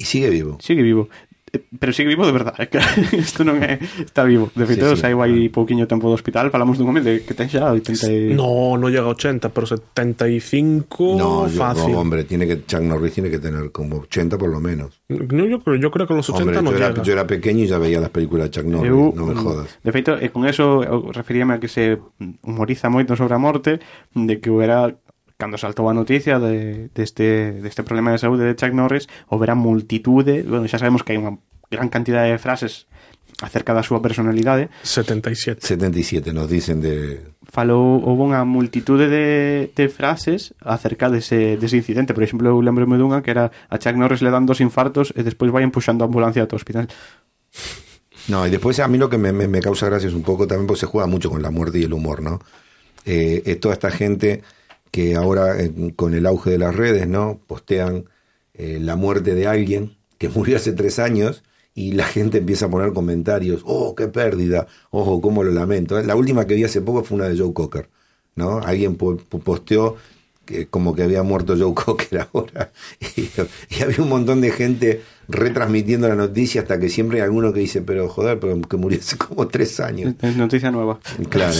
E sigue vivo. Sigue vivo. Eh, Pero sigue vivo de verdade, é que isto non é está vivo. De feito, Sí, sí. saiu aí pouquiño tempo do hospital, falamos dun home de que ten xa 80 e... No, no llega a 80, pero 75 No, yo- fácil. no, hombre, tiene que, Chuck Norris tiene que tener como 80 por lo menos. No, yo, creo- yo creo que los 80 Hombre, no yo era, llega. yo era pequeño y ya veía las películas de Chuck Norris, Eu, no me mm, jodas. De feito, e con eso referíame a que se humoriza moito sobre a morte de que era cando saltou a noticia de, deste, deste problema de saúde de Chuck Norris houbera multitude, bueno, xa sabemos que hai unha gran cantidad de frases acerca da súa personalidade 77. 77 nos dicen de... falou, houve unha multitude de, de frases acerca dese, dese incidente por exemplo, eu lembro-me dunha que era a Chuck Norris le dan dos infartos e despois vai empuxando a ambulancia ao hospital No, y después a mí lo que me, me- me causa gracia es un poco también porque se juega mucho con la muerte y el humor, ¿no? Eh, es toda esta gente que ahora eh, con el auge de las redes, ¿no? Postean eh, la muerte de alguien que murió hace tres años y la gente empieza a poner comentarios, oh, qué pérdida, ojo, cómo lo lamento. La última que vi hace poco fue una de Joe Cocker, ¿no? Alguien po- po- posteó que como que había muerto Joe Cocker ahora. Y, y había un montón de gente retransmitiendo la noticia hasta que siempre hay alguno que dice, pero joder, pero que murió hace como tres años. es noticia nueva Claro.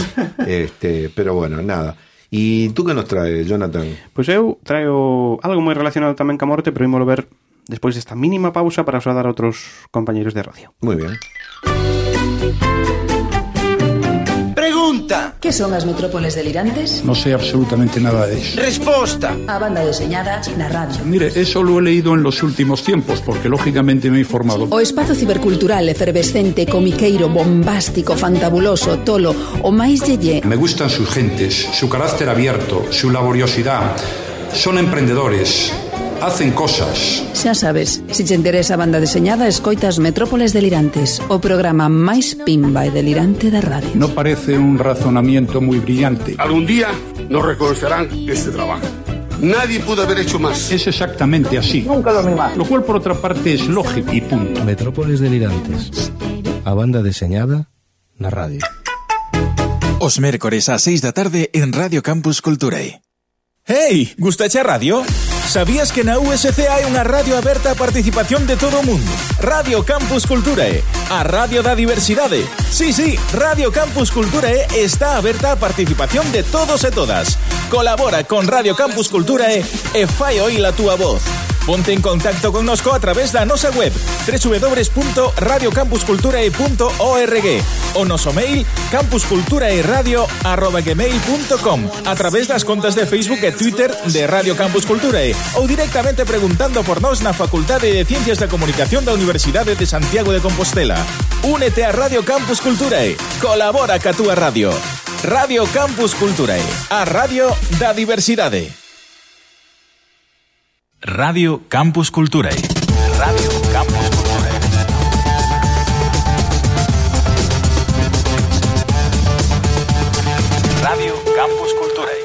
este, pero bueno, nada. ¿Y tú qué nos traes, Jonathan? Pois eu traio algo moi relacionado tamén ca morte, pero ímolo ver despois desta mínima pausa para saudar a outros compañeiros de radio. Muy bien. Pregunta. ¿Qué son as metrópoles delirantes? No sé absolutamente nada de eso. Resposta. A banda deseñada na radio. Mire, eso lo he leído en los últimos tiempos, porque lógicamente me he informado. O espazo cibercultural efervescente, comiqueiro, bombástico, fantabuloso, tolo, o máis yeye. Me gustan sus gentes, su carácter abierto, su laboriosidad. Son emprendedores, hacen cosas. Xa sabes, se si te interesa a banda deseñada, escoitas Metrópoles Delirantes, o programa máis pimba e delirante da radio. No parece un razonamiento moi brillante. Algún día nos reconocerán este trabajo. Nadie pudo haber hecho más. Es exactamente así. Nunca lo más. Lo cual, por otra parte, es lógico y punto. Metrópoles Delirantes. A banda deseñada na radio. Os mércores a 6 da tarde en Radio Campus Culturae. Hey, gustache a radio? Sabías que na USC hai unha radio aberta a participación de todo mundo? Radio Campus Culturae, a radio da diversidade. Sí, sí, Radio Campus Culturae está aberta a participación de todos e todas. Colabora con Radio Campus Culturae e fai oír a túa voz. Ponte en contacto connosco a través da nosa web www.radiocampusculturae.org o noso mail campusculturaeradio.gmail.com a través das contas de Facebook e Twitter de Radio Campus Culturae ou directamente preguntando por nós na Facultade de Ciencias da Comunicación da Universidade de Santiago de Compostela. Únete a Radio Campus Culturae. Colabora ca túa radio. Radio Campus Culturae, a radio da diversidade. Radio Campus Culturae. Radio Campus Culturae. Radio Campus Culturae.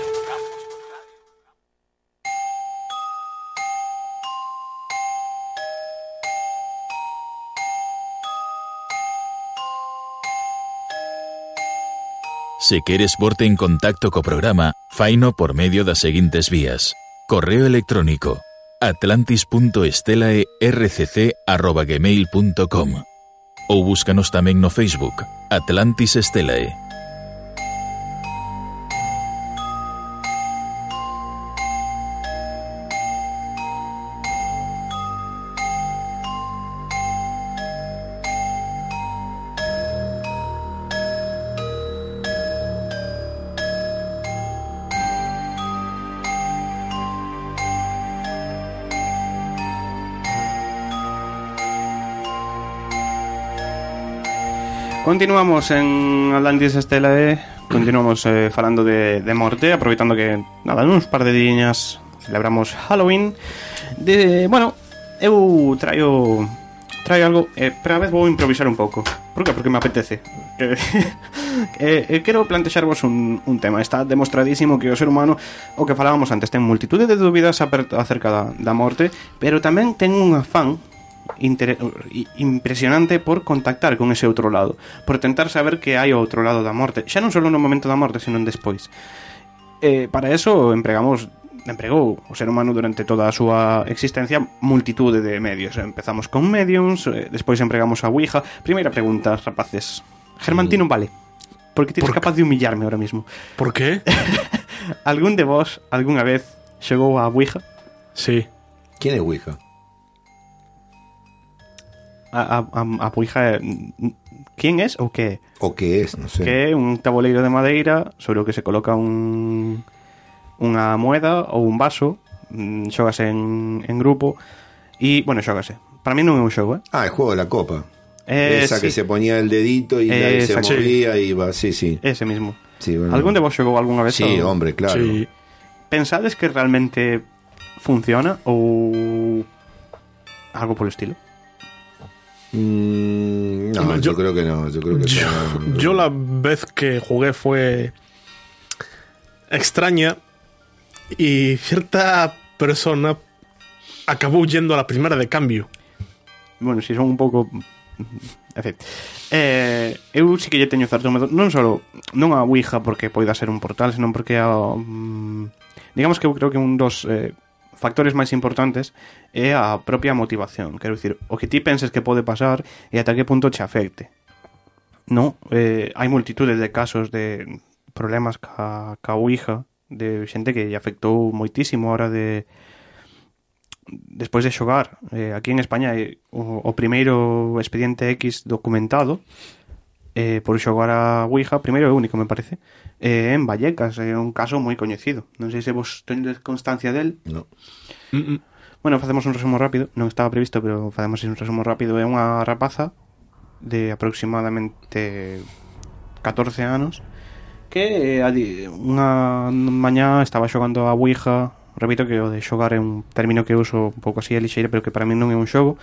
Se queres porte en contacto co programa, faino por medio das seguintes vías. Correo electrónico atlantis.estelae.rcc.gmail.com ou búscanos tamén no Facebook Atlantis Estelae. Continuamos en Atlantis Estelae, continuamos eh, falando de, de morte, aproveitando que, nada, nuns par de diñas celebramos Halloween. De, bueno, eu traio traio algo, eh, pero a vez vou improvisar un pouco. Por que? Porque me apetece. Eh, eh, eh, quero plantexarvos un, un tema. Está demostradísimo que o ser humano, o que falábamos antes, ten multitude de dúbidas acerca da, da morte, pero tamén ten un afán impresionante por contactar con ese outro lado, por tentar saber que hai outro lado da morte, xa non só no momento da morte, senón despois. Eh, para eso empregamos empregou o ser humano durante toda a súa existencia multitude de medios. Empezamos con mediums, eh, despois empregamos a Ouija. Primeira pregunta, rapaces. Germán, ti non vale. Porque ti eres capaz de humillarme ahora mismo. Por qué? ¿Algún de vos algunha vez xogou a Ouija? Sí. ¿Quién es Ouija? A, a, a, a Ouija é... Quién es ou que é? ¿O qué es? No sé. Que un tabuleiro de madeira sobre o que se coloca un unha moeda ou un vaso, mm, xógase en, en grupo e, bueno, xógase. Para mí non é un xogo, eh? Ah, el juego de la copa. Eh, Esa sí. que se ponía el dedito y Eh, se exacto. movía y iba. Sí, sí. Ese mismo. Sí, bueno. Algún de vos xogou algunha vez? Sí, o- hombre, claro. Sí. Pensades que realmente funciona ou algo polo estilo? Mm, no, yo, yo- creo que no. Yo creo que Yo, no. yo la vez que jugué fue extraña y cierta persona acabó yendo a la primera de cambio. Bueno, si son un pouco... En fin. Eh, eu sí que lle teño certo medo Non só Non a Ouija porque poida ser un portal Senón porque a, mm, Digamos que eu creo que un dos eh, factores máis importantes é a propia motivación. Quero dicir, o que ti penses que pode pasar e ata que punto che afecte. No, eh, hai multitudes de casos de problemas ca, ca Ouija, de xente que lle afectou moitísimo a hora de despois de xogar. Eh, aquí en España eh, o, o primeiro expediente X documentado eh, por xogar a Ouija, primeiro e único, me parece, eh, en Vallecas, é eh, un caso moi coñecido. Non sei se vos tenedes constancia del. No. Mm -mm. Bueno, facemos un resumo rápido, non estaba previsto, pero facemos un resumo rápido. É unha rapaza de aproximadamente 14 anos que eh, unha mañá estaba xogando a Ouija repito que o de xogar é un término que uso un pouco así a lixeira, pero que para mí non é un xogo.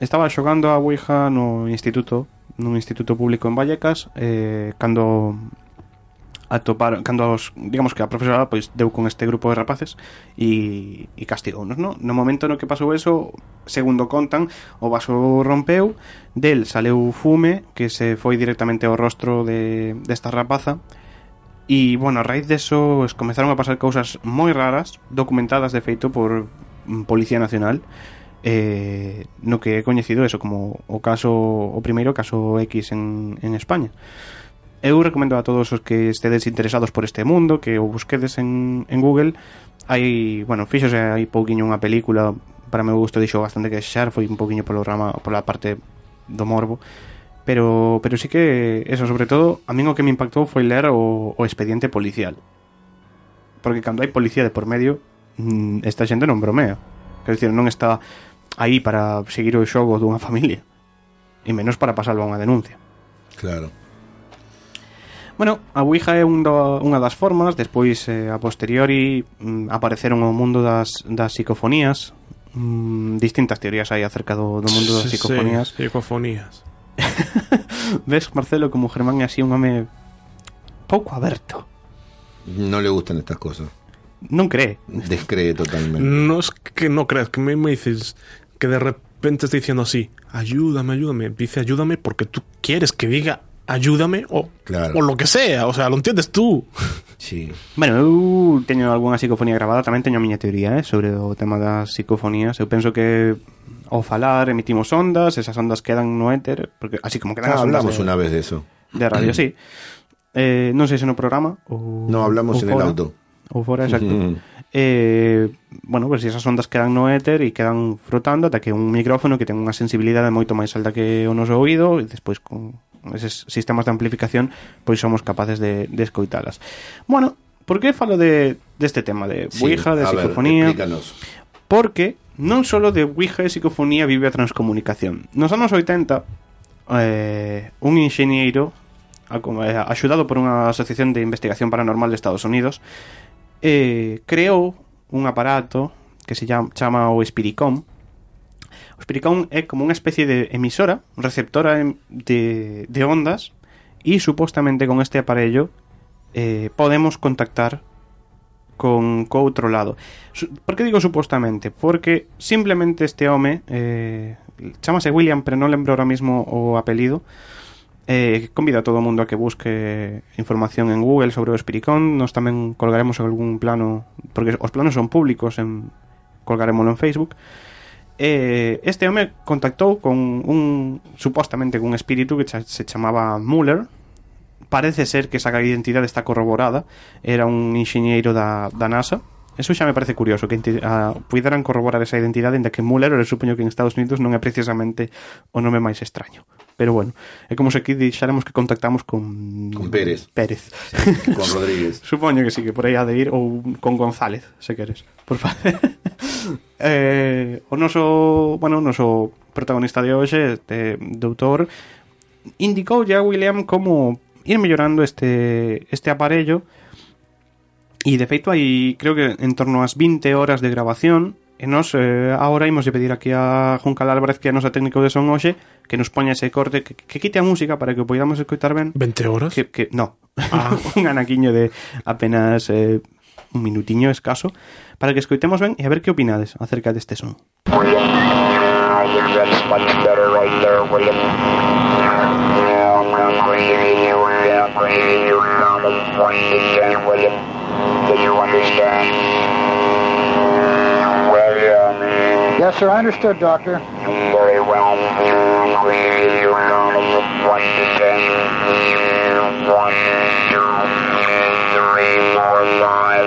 Estaba xogando a Ouija no instituto, nun instituto público en Vallecas, eh, cando atoparon cando os, digamos que a profesora pois deu con este grupo de rapaces e, e castigounos, non? No momento no que pasou eso, segundo contan, o vaso rompeu, del saleu fume que se foi directamente ao rostro de desta rapaza e, bueno, a raíz deso es comezaron a pasar cousas moi raras, documentadas de feito por mm, Policía Nacional, eh, no que é coñecido eso como o caso o primeiro caso X en, en España eu recomendo a todos os que estedes interesados por este mundo que o busquedes en, en Google. Hai, bueno, fíxose hai pouquiño unha película para meu gusto dixo bastante que xar foi un pouquiño polo rama pola parte do morbo. Pero pero sí que eso sobre todo a min o que me impactou foi ler o, o expediente policial. Porque cando hai policía de por medio mm, esta xente non bromea. Quer dicir, non está aí para seguir o xogo dunha familia e menos para pasarlo a unha denuncia. Claro. Bueno, a Ouija é un do, unha das formas Despois, eh, a posteriori mm, Apareceron o mundo das, das psicofonías mm, Distintas teorías hai acerca do, do mundo das psicofonías sí, psicofonías. Ves, Marcelo, como Germán é así un home Pouco aberto No le gustan estas cosas. Non cree Descree totalmente. No es que no creas, que me, me dices que de repente estoy diciendo así, ayúdame, ayúdame. Dice ayúdame porque tú quieres que diga ayúdame o, claro. o lo que sea, o sea, lo entiendes tú. Sí. Bueno, eu teño algunha psicofonía grabada, tamén teño a miña teoría, eh, sobre o tema das psicofonías. Eu penso que ao falar emitimos ondas, esas ondas quedan no éter, porque así como quedan ah, as ondas. hablamos de, una vez de eso. De radio, sí. Eh, non sei se no programa ou No, hablamos ou en fora, el auto. Ou fora, exacto. Mm. Eh, bueno, pues esas ondas quedan no éter e quedan frotando ata que un micrófono que ten unha sensibilidade moito máis alta que o noso oído e despois con eses sistemas de amplificación Pois somos capaces de, de escoitalas Bueno, por que falo de deste tema de Sí, Ouija, de a ver, psicofonía? explícanos. Porque non solo de Ouija e psicofonía vive a transcomunicación. Nos anos 80, eh, un enxeñeiro eh, axudado por unha asociación de investigación paranormal de Estados Unidos eh, creou un aparato que se chama, chama o Spiricom O espiricón é como unha especie de emisora, receptora de, de ondas, e supostamente con este aparello eh, podemos contactar con co outro lado. Por que digo supostamente? Porque simplemente este home eh, chamase William, pero non lembro ahora mismo o apelido. Eh, convido a todo o mundo a que busque información en Google sobre o Espiricón. Nos tamén colgaremos algún plano, porque os planos son públicos, en, colgaremoslo en Facebook eh, este home contactou con un supostamente cun espírito que se chamaba Muller parece ser que esa identidade está corroborada era un enxeñeiro da, da NASA Eso xa me parece curioso que a, puideran corroborar esa identidade enda que Muller, eu supoño que en Estados Unidos non é precisamente o nome máis extraño. Pero bueno, é como se aquí dixáramos que contactamos con... Con Pérez. Pérez. Sí, con Rodríguez. supoño que sí, que por aí ha de ir, ou con González, se queres, por favor. eh, o noso, bueno, noso protagonista de hoxe, este doutor, indicou a William como ir mellorando este, este aparello e de feito hai creo que en torno ás 20 horas de grabación e nos eh, agora imos de pedir aquí a Juncal Álvarez que é a nosa técnico de son hoxe que nos poña ese corte que, que quite a música para que o podamos escoitar ben 20 horas? Que, que, no, ah. un anaquiño de apenas eh, un minutiño escaso Para que escoitemos ben e a ver que opinades acerca deste son Yes, sir. I understood, Doctor. Very well. One to ten. One, two, three, four, five,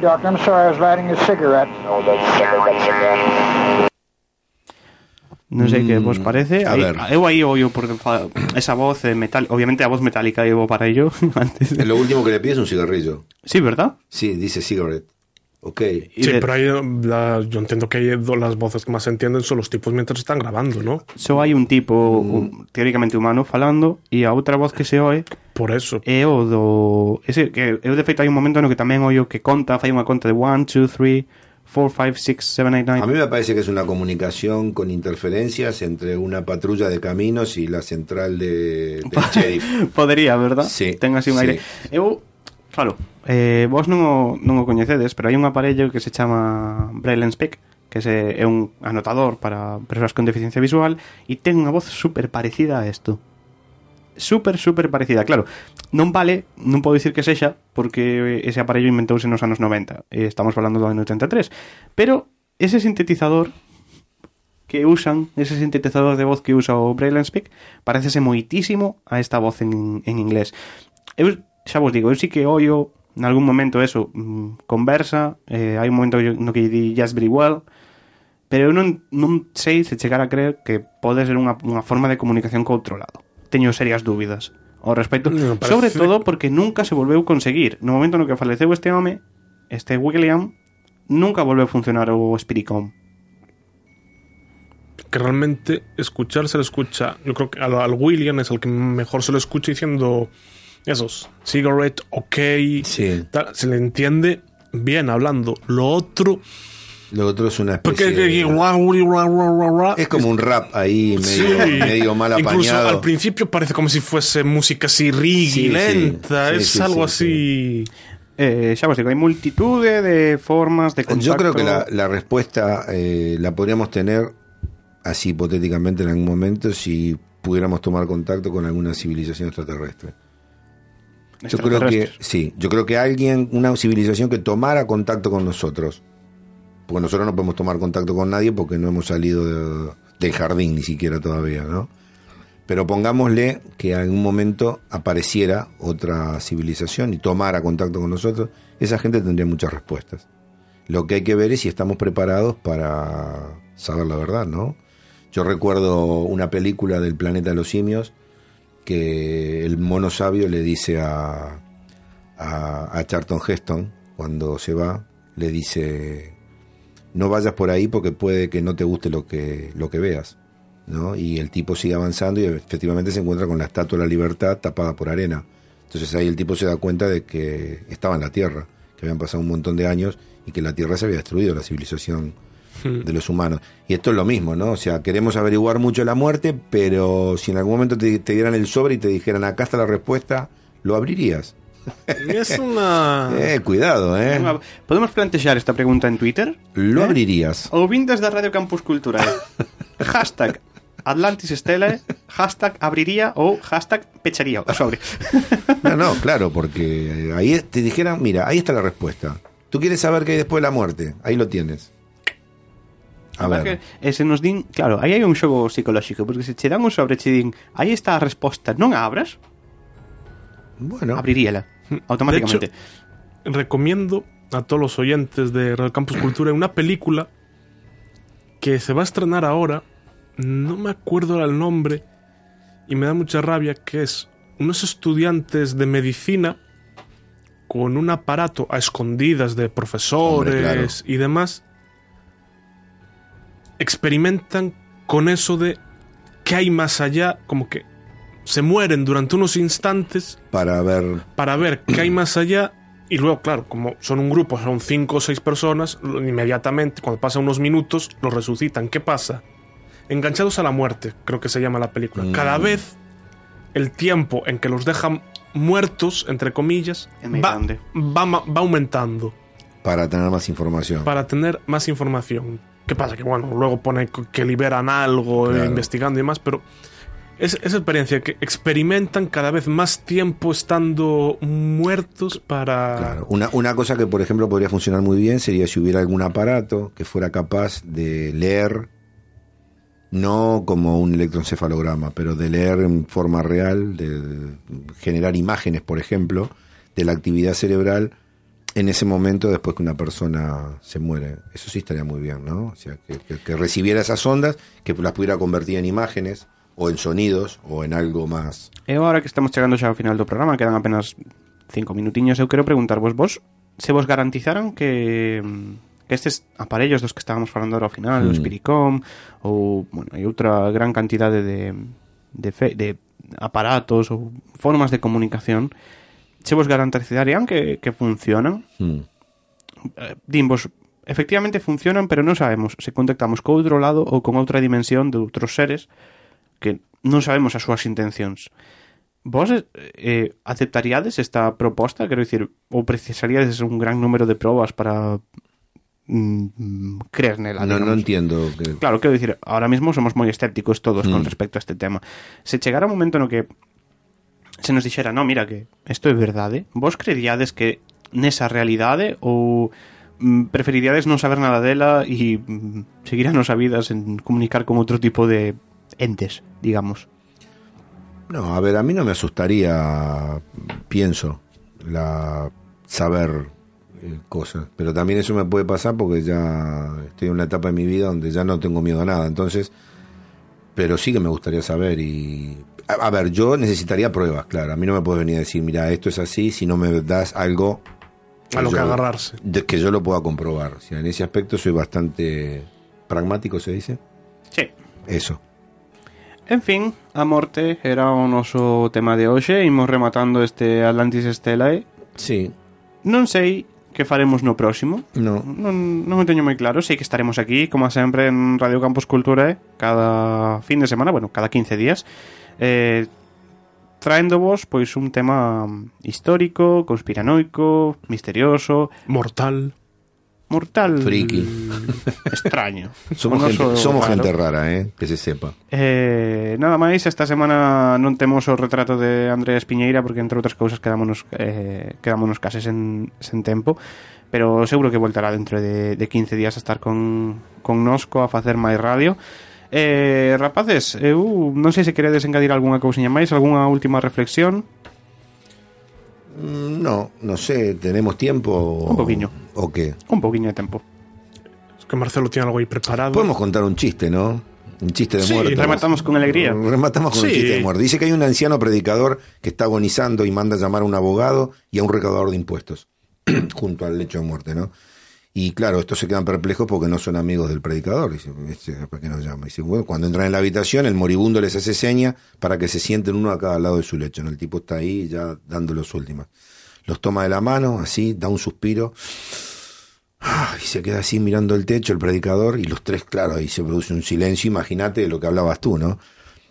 Doctor. I'm sorry. I was lighting a cigarette. Again. Non sei que Mm, vos parece a ver. Eu aí oio porque esa voz eh, metal Obviamente a voz metálica eu para ello antes de... Lo último que le pide es un cigarrillo. Sí, ¿verdad? Sí, dice cigarette. Ok. Sí, pero ahí la- yo entiendo que hay do- las voces que más se entienden son los tipos mientras están grabando, ¿no? Só hai un tipo un, teóricamente humano falando e a outra voz que se oe Por eso. é o do ese que eu de feito hai un momento no que tamén oio que conta, fai unha conta de 1 2 3 4 5 6 7 8 9. A mí me parece que es una comunicación con interferencias entre una patrulla de caminos y la central de, del sheriff. Podería, verdad? Sí, Ten así un sí. aire. Eu, claro, Eh, vos non o, non o coñecedes, pero hai un aparello que se chama Braille and Speak, que se, é un anotador para persoas con deficiencia visual e ten unha voz super parecida a isto. Super, super parecida. Claro, non vale, non podo dicir que sexa, porque ese aparello inventouse nos anos 90, e estamos falando do ano 83. Pero ese sintetizador que usan, ese sintetizador de voz que usa o Braille and Speak, parecese moitísimo a esta voz en, en inglés. Eu xa vos digo, eu sí que oio en algún momento eso, mm, conversa, eh, hai un momento no que di just very well, pero eu non, non sei se chegar a creer que pode ser unha, unha forma de comunicación co outro lado. Teño serias dúbidas ao respecto, parece- sobre todo porque nunca se volveu conseguir. No momento no que faleceu este home, este William, nunca volveu a funcionar o Spiricom. Que realmente escuchar se le escucha. Yo creo que al, al William es el que mejor se lo escucha diciendo esos. Cigarette, ok. tal, se le entiende bien hablando. Lo otro. Lo otro es una Porque especie de- Es como un rap ahí medio, Sí. medio mal Incluso apañado. al principio parece como si fuese música así reggae, Sí, sí. lenta. Sí, es sí, algo sí, así. Eh, vos digo, hai multitude de formas de contacto. Yo creo que la, la respuesta eh, la podríamos tener así hipotéticamente en algún momento si pudiéramos tomar contacto con alguna civilización extraterrestre. Yo creo que sí, yo creo que alguien, una civilización que tomara contacto con nosotros, porque nosotros no podemos tomar contacto con nadie porque no hemos salido de- del jardín ni siquiera todavía, ¿no? Pero pongámosle que en algún momento apareciera otra civilización y tomara contacto con nosotros, esa gente tendría muchas respuestas. Lo que hay que ver es si estamos preparados para saber la verdad, ¿no? Yo recuerdo una película del planeta de los simios que el mono sabio le dice a, a, Charlton Heston cuando se va, le dice no vayas por ahí porque puede que no te guste lo que, lo que veas. ¿no? Y el tipo sigue avanzando y efectivamente se encuentra con la Estatua de la Libertad tapada por arena. Entonces ahí el tipo se da cuenta de que estaba en la Tierra, que habían pasado un montón de años y que la Tierra se había destruido, la civilización de los humanos. Y esto es lo mismo, ¿no? O sea, queremos averiguar mucho la muerte, pero si en algún momento te, te dieran el sobre y te dijeran, acá está la respuesta, ¿lo abrirías? Es una... Eh, cuidado, ¿eh? Podemos plantear esta pregunta en Twitter? ¿Lo abrirías? Ouvintes da Radio Campus Cultural. hashtag Atlantis Stella, hashtag abriría o hashtag pecharía o sobre. No, no, claro, porque ahí te dijeran, mira, ahí está la respuesta. Tú quieres saber qué hay después de la muerte, ahí lo tienes. A ver. Se nos din, claro, aí hai un xogo psicolóxico, porque se che dan un sobre che din, aí está a resposta, non a abras, bueno, abriríela automáticamente. De hecho, recomiendo a todos los oyentes de Radio Campus Cultura una película que se va a estrenar ahora, no me acuerdo el nombre, y me da mucha rabia, que es unos estudiantes de medicina con un aparato a escondidas de profesores Hombre, claro. y demás, experimentan con eso de qué hay más allá, como que se mueren durante unos instantes para ver para ver qué hay más allá y luego, claro, como son un grupo, son cinco o seis personas, inmediatamente, cuando pasan unos minutos, los resucitan. ¿Qué pasa? Enganchados a la muerte, creo que se llama la película. Mm. Cada vez el tiempo en que los dejan muertos, entre comillas, va, va va aumentando para tener más información. para tener más información. ¿Qué pasa? Que bueno, luego pone que liberan algo, eh, Claro. investigando y demás, pero es, esa experiencia que experimentan cada vez más tiempo estando muertos para... Claro. Una, una cosa que, por ejemplo, podría funcionar muy bien sería si hubiera algún aparato que fuera capaz de leer, no como un electroencefalograma, pero de leer en forma real, de generar imágenes, por ejemplo, de la actividad cerebral en ese momento después que una persona se muere. Eso sí estaría muy bien, ¿no? O sea, que, que- que recibiera esas ondas, que las pudiera convertir en imágenes, o en sonidos, o en algo más. E agora que estamos chegando xa ao final do programa, quedan apenas cinco minutiños, eu quero preguntarvos vos se vos garantizaran que que estes aparellos dos que estábamos falando ahora ao final, Mm. o Spiricom ou, bueno, hai outra gran cantidade de de, fe, de aparatos ou formas de comunicación che vos garantizarían que, que funcionan? Hmm. Eh, Dimbos, efectivamente funcionan, pero non sabemos se contactamos co outro lado ou con outra dimensión de outros seres que non sabemos as súas intencións. Vos eh, eh aceptaríades esta proposta? Quero dicir, ou precisaríades un gran número de probas para mm, creer nela? No, digamos. non entiendo. Que... Claro, quero dicir, ahora mismo somos moi escépticos todos mm. con hmm. respecto a este tema. Se chegara un momento no que se nos dixera, no, mira que isto é verdade, vos creeríades que nesa realidade ou mm, preferiríades non saber nada dela e seguir a nosa vida sen comunicar con outro tipo de entes, digamos. No, a ver, a mí no me asustaría, pienso, la saber eh, cosas. Pero también eso me puede pasar porque ya estoy en una etapa de mi vida donde ya no tengo miedo a nada. Entonces, pero sí que me gustaría saber y... A, a ver, yo necesitaría pruebas, claro. A mí no me puedes venir a decir, mira, esto es así, si no me das algo... A lo que yo- agarrarse. De que yo lo pueda comprobar. O sea, en ese aspecto soy bastante pragmático, se dice. Sí. Eso. En fin, a morte era o noso tema de hoxe Imos rematando este Atlantis Stellae Sí. Non sei que faremos no próximo No. Non, non o teño moi claro Sei que estaremos aquí, como sempre, en Radio Campus Cultura Cada fin de semana, bueno, cada 15 días eh, traéndovos pois un tema histórico, conspiranoico, misterioso, mortal, mortal, friki, extraño. somos gente, somos raro. gente rara, eh, que se sepa. Eh, nada máis, esta semana non temos o retrato de Andrés Piñeira porque entre outras cousas quedámonos eh, quedámonos case sen, sen tempo, pero seguro que voltará dentro de, de 15 días a estar con con nosco a facer máis radio. Eh, rapaces, eu non sei se queredes engadir algunha cousiña máis algunha última reflexión Mm, No, no sé, ¿tenemos tiempo? o- Un poquinho. ¿O qué? un pouquiño de tempo Es que Marcelo tiene algo ahí preparado. Podemos contar un chiste, ¿no? Un chiste de Sí, muerte. rematamos con alegría Rematamos con un chiste de muerte. Dice que hay un anciano predicador que está agonizando y manda a llamar a un abogado y a un recaudador de impuestos junto al lecho de muerte, ¿no? Y claro, estos se quedan perplejos porque no son amigos del predicador. Dice, "Este, ¿para qué nos llama? Dice, bueno, cuando entran en la habitación, el moribundo les hace seña para que se sienten uno a cada lado de su lecho. ¿no? El tipo está ahí ya dando los últimos. Los toma de la mano, así, da un suspiro. Y se queda así mirando el techo, el predicador, y los tres, claro, ahí se produce un silencio, imagínate de lo que hablabas tú, ¿no?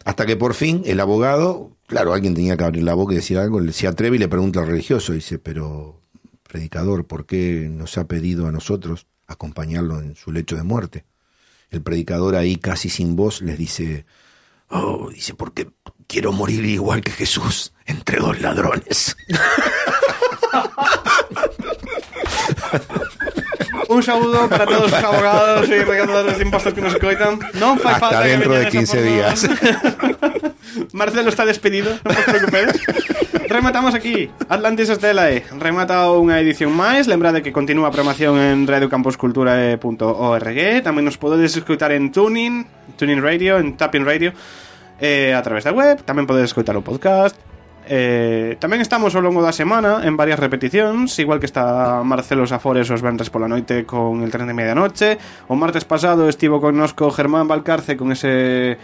Hasta que por fin el abogado, claro, alguien tenía que abrir la boca y decir algo, se atreve y le pregunta al religioso, dice, pero, predicador, ¿por qué nos ha pedido a nosotros acompañarlo en su lecho de muerte? El predicador ahí casi sin voz les dice, oh, dice, porque quiero morir igual que Jesús, entre dos ladrones. Un saludo para todos os abogados e recaudadores de impostos que nos coitan. Non fai Hasta falta dentro que de veñades 15 a por días. Marcelo está despedido, non vos preocupedes. Rematamos aquí. Atlantis Estelae Remata unha edición máis Lembrade que continúa a programación en radiocampusculturae.org Tamén nos podedes escutar en Tuning Tuning Radio, en Tapping Radio eh, A través da web. Tamén podedes escutar o podcast eh, Tamén estamos ao longo da semana En varias repeticións Igual que está Marcelo Safores os venres pola noite Con el tren de medianoche O martes pasado estivo connosco Germán Valcarce Con ese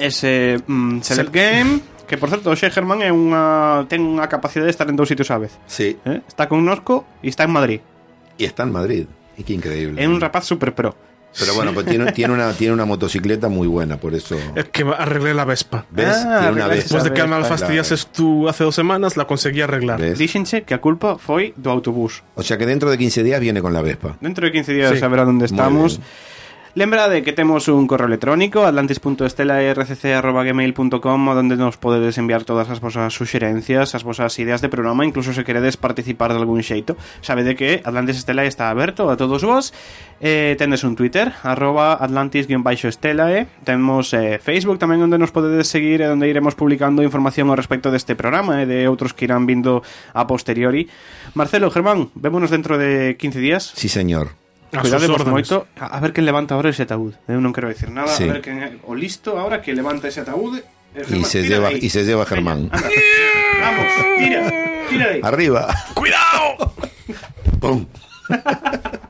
ese mm, Select Game que por certo, xe Germán é unha ten unha capacidade de estar en dous sitios á vez. Sí. Eh? Está con Nosco e está en Madrid. Y está en Madrid. Y qué increíble. É un rapaz super pro. Pero bueno, pues tiene, tiene, una, tiene una motocicleta muy buena, por eso. Es que arreglé la Vespa. ¿Ves? Ah, tiene una Vespa. Después de que me fastidiases tú hace dos semanas, la conseguí arreglar. ¿Ves? Díxenche que a culpa foi do autobús. O sea que dentro de 15 días viene con la Vespa. Dentro de 15 días Sí. saberá Muy estamos. Bien. Lembrade que temos un correo electrónico atlantis.estelaercc.gmail.com onde nos podedes enviar todas as vosas suxerencias, as vosas ideas de programa, incluso se queredes participar de algún xeito. Sabede que Atlantis Estelae está aberto a todos vos. Eh, un Twitter, arroba atlantis-estelae. Temos eh, Facebook tamén onde nos podedes seguir e onde iremos publicando información ao respecto deste programa e de outros que irán vindo a posteriori. Marcelo, Germán, vémonos dentro de 15 días. Sí, señor. A Cuidado órdenes. moito A ver quen levanta ahora ese ataúd Eu non quero decir nada Sí. A ver quen o listo ahora que levanta ese ataúd Eh, Y se lleva, de ahí. y se lleva Germán. Vamos, tira Tira de ahí Arriba. ¡Cuidado! ¡Pum!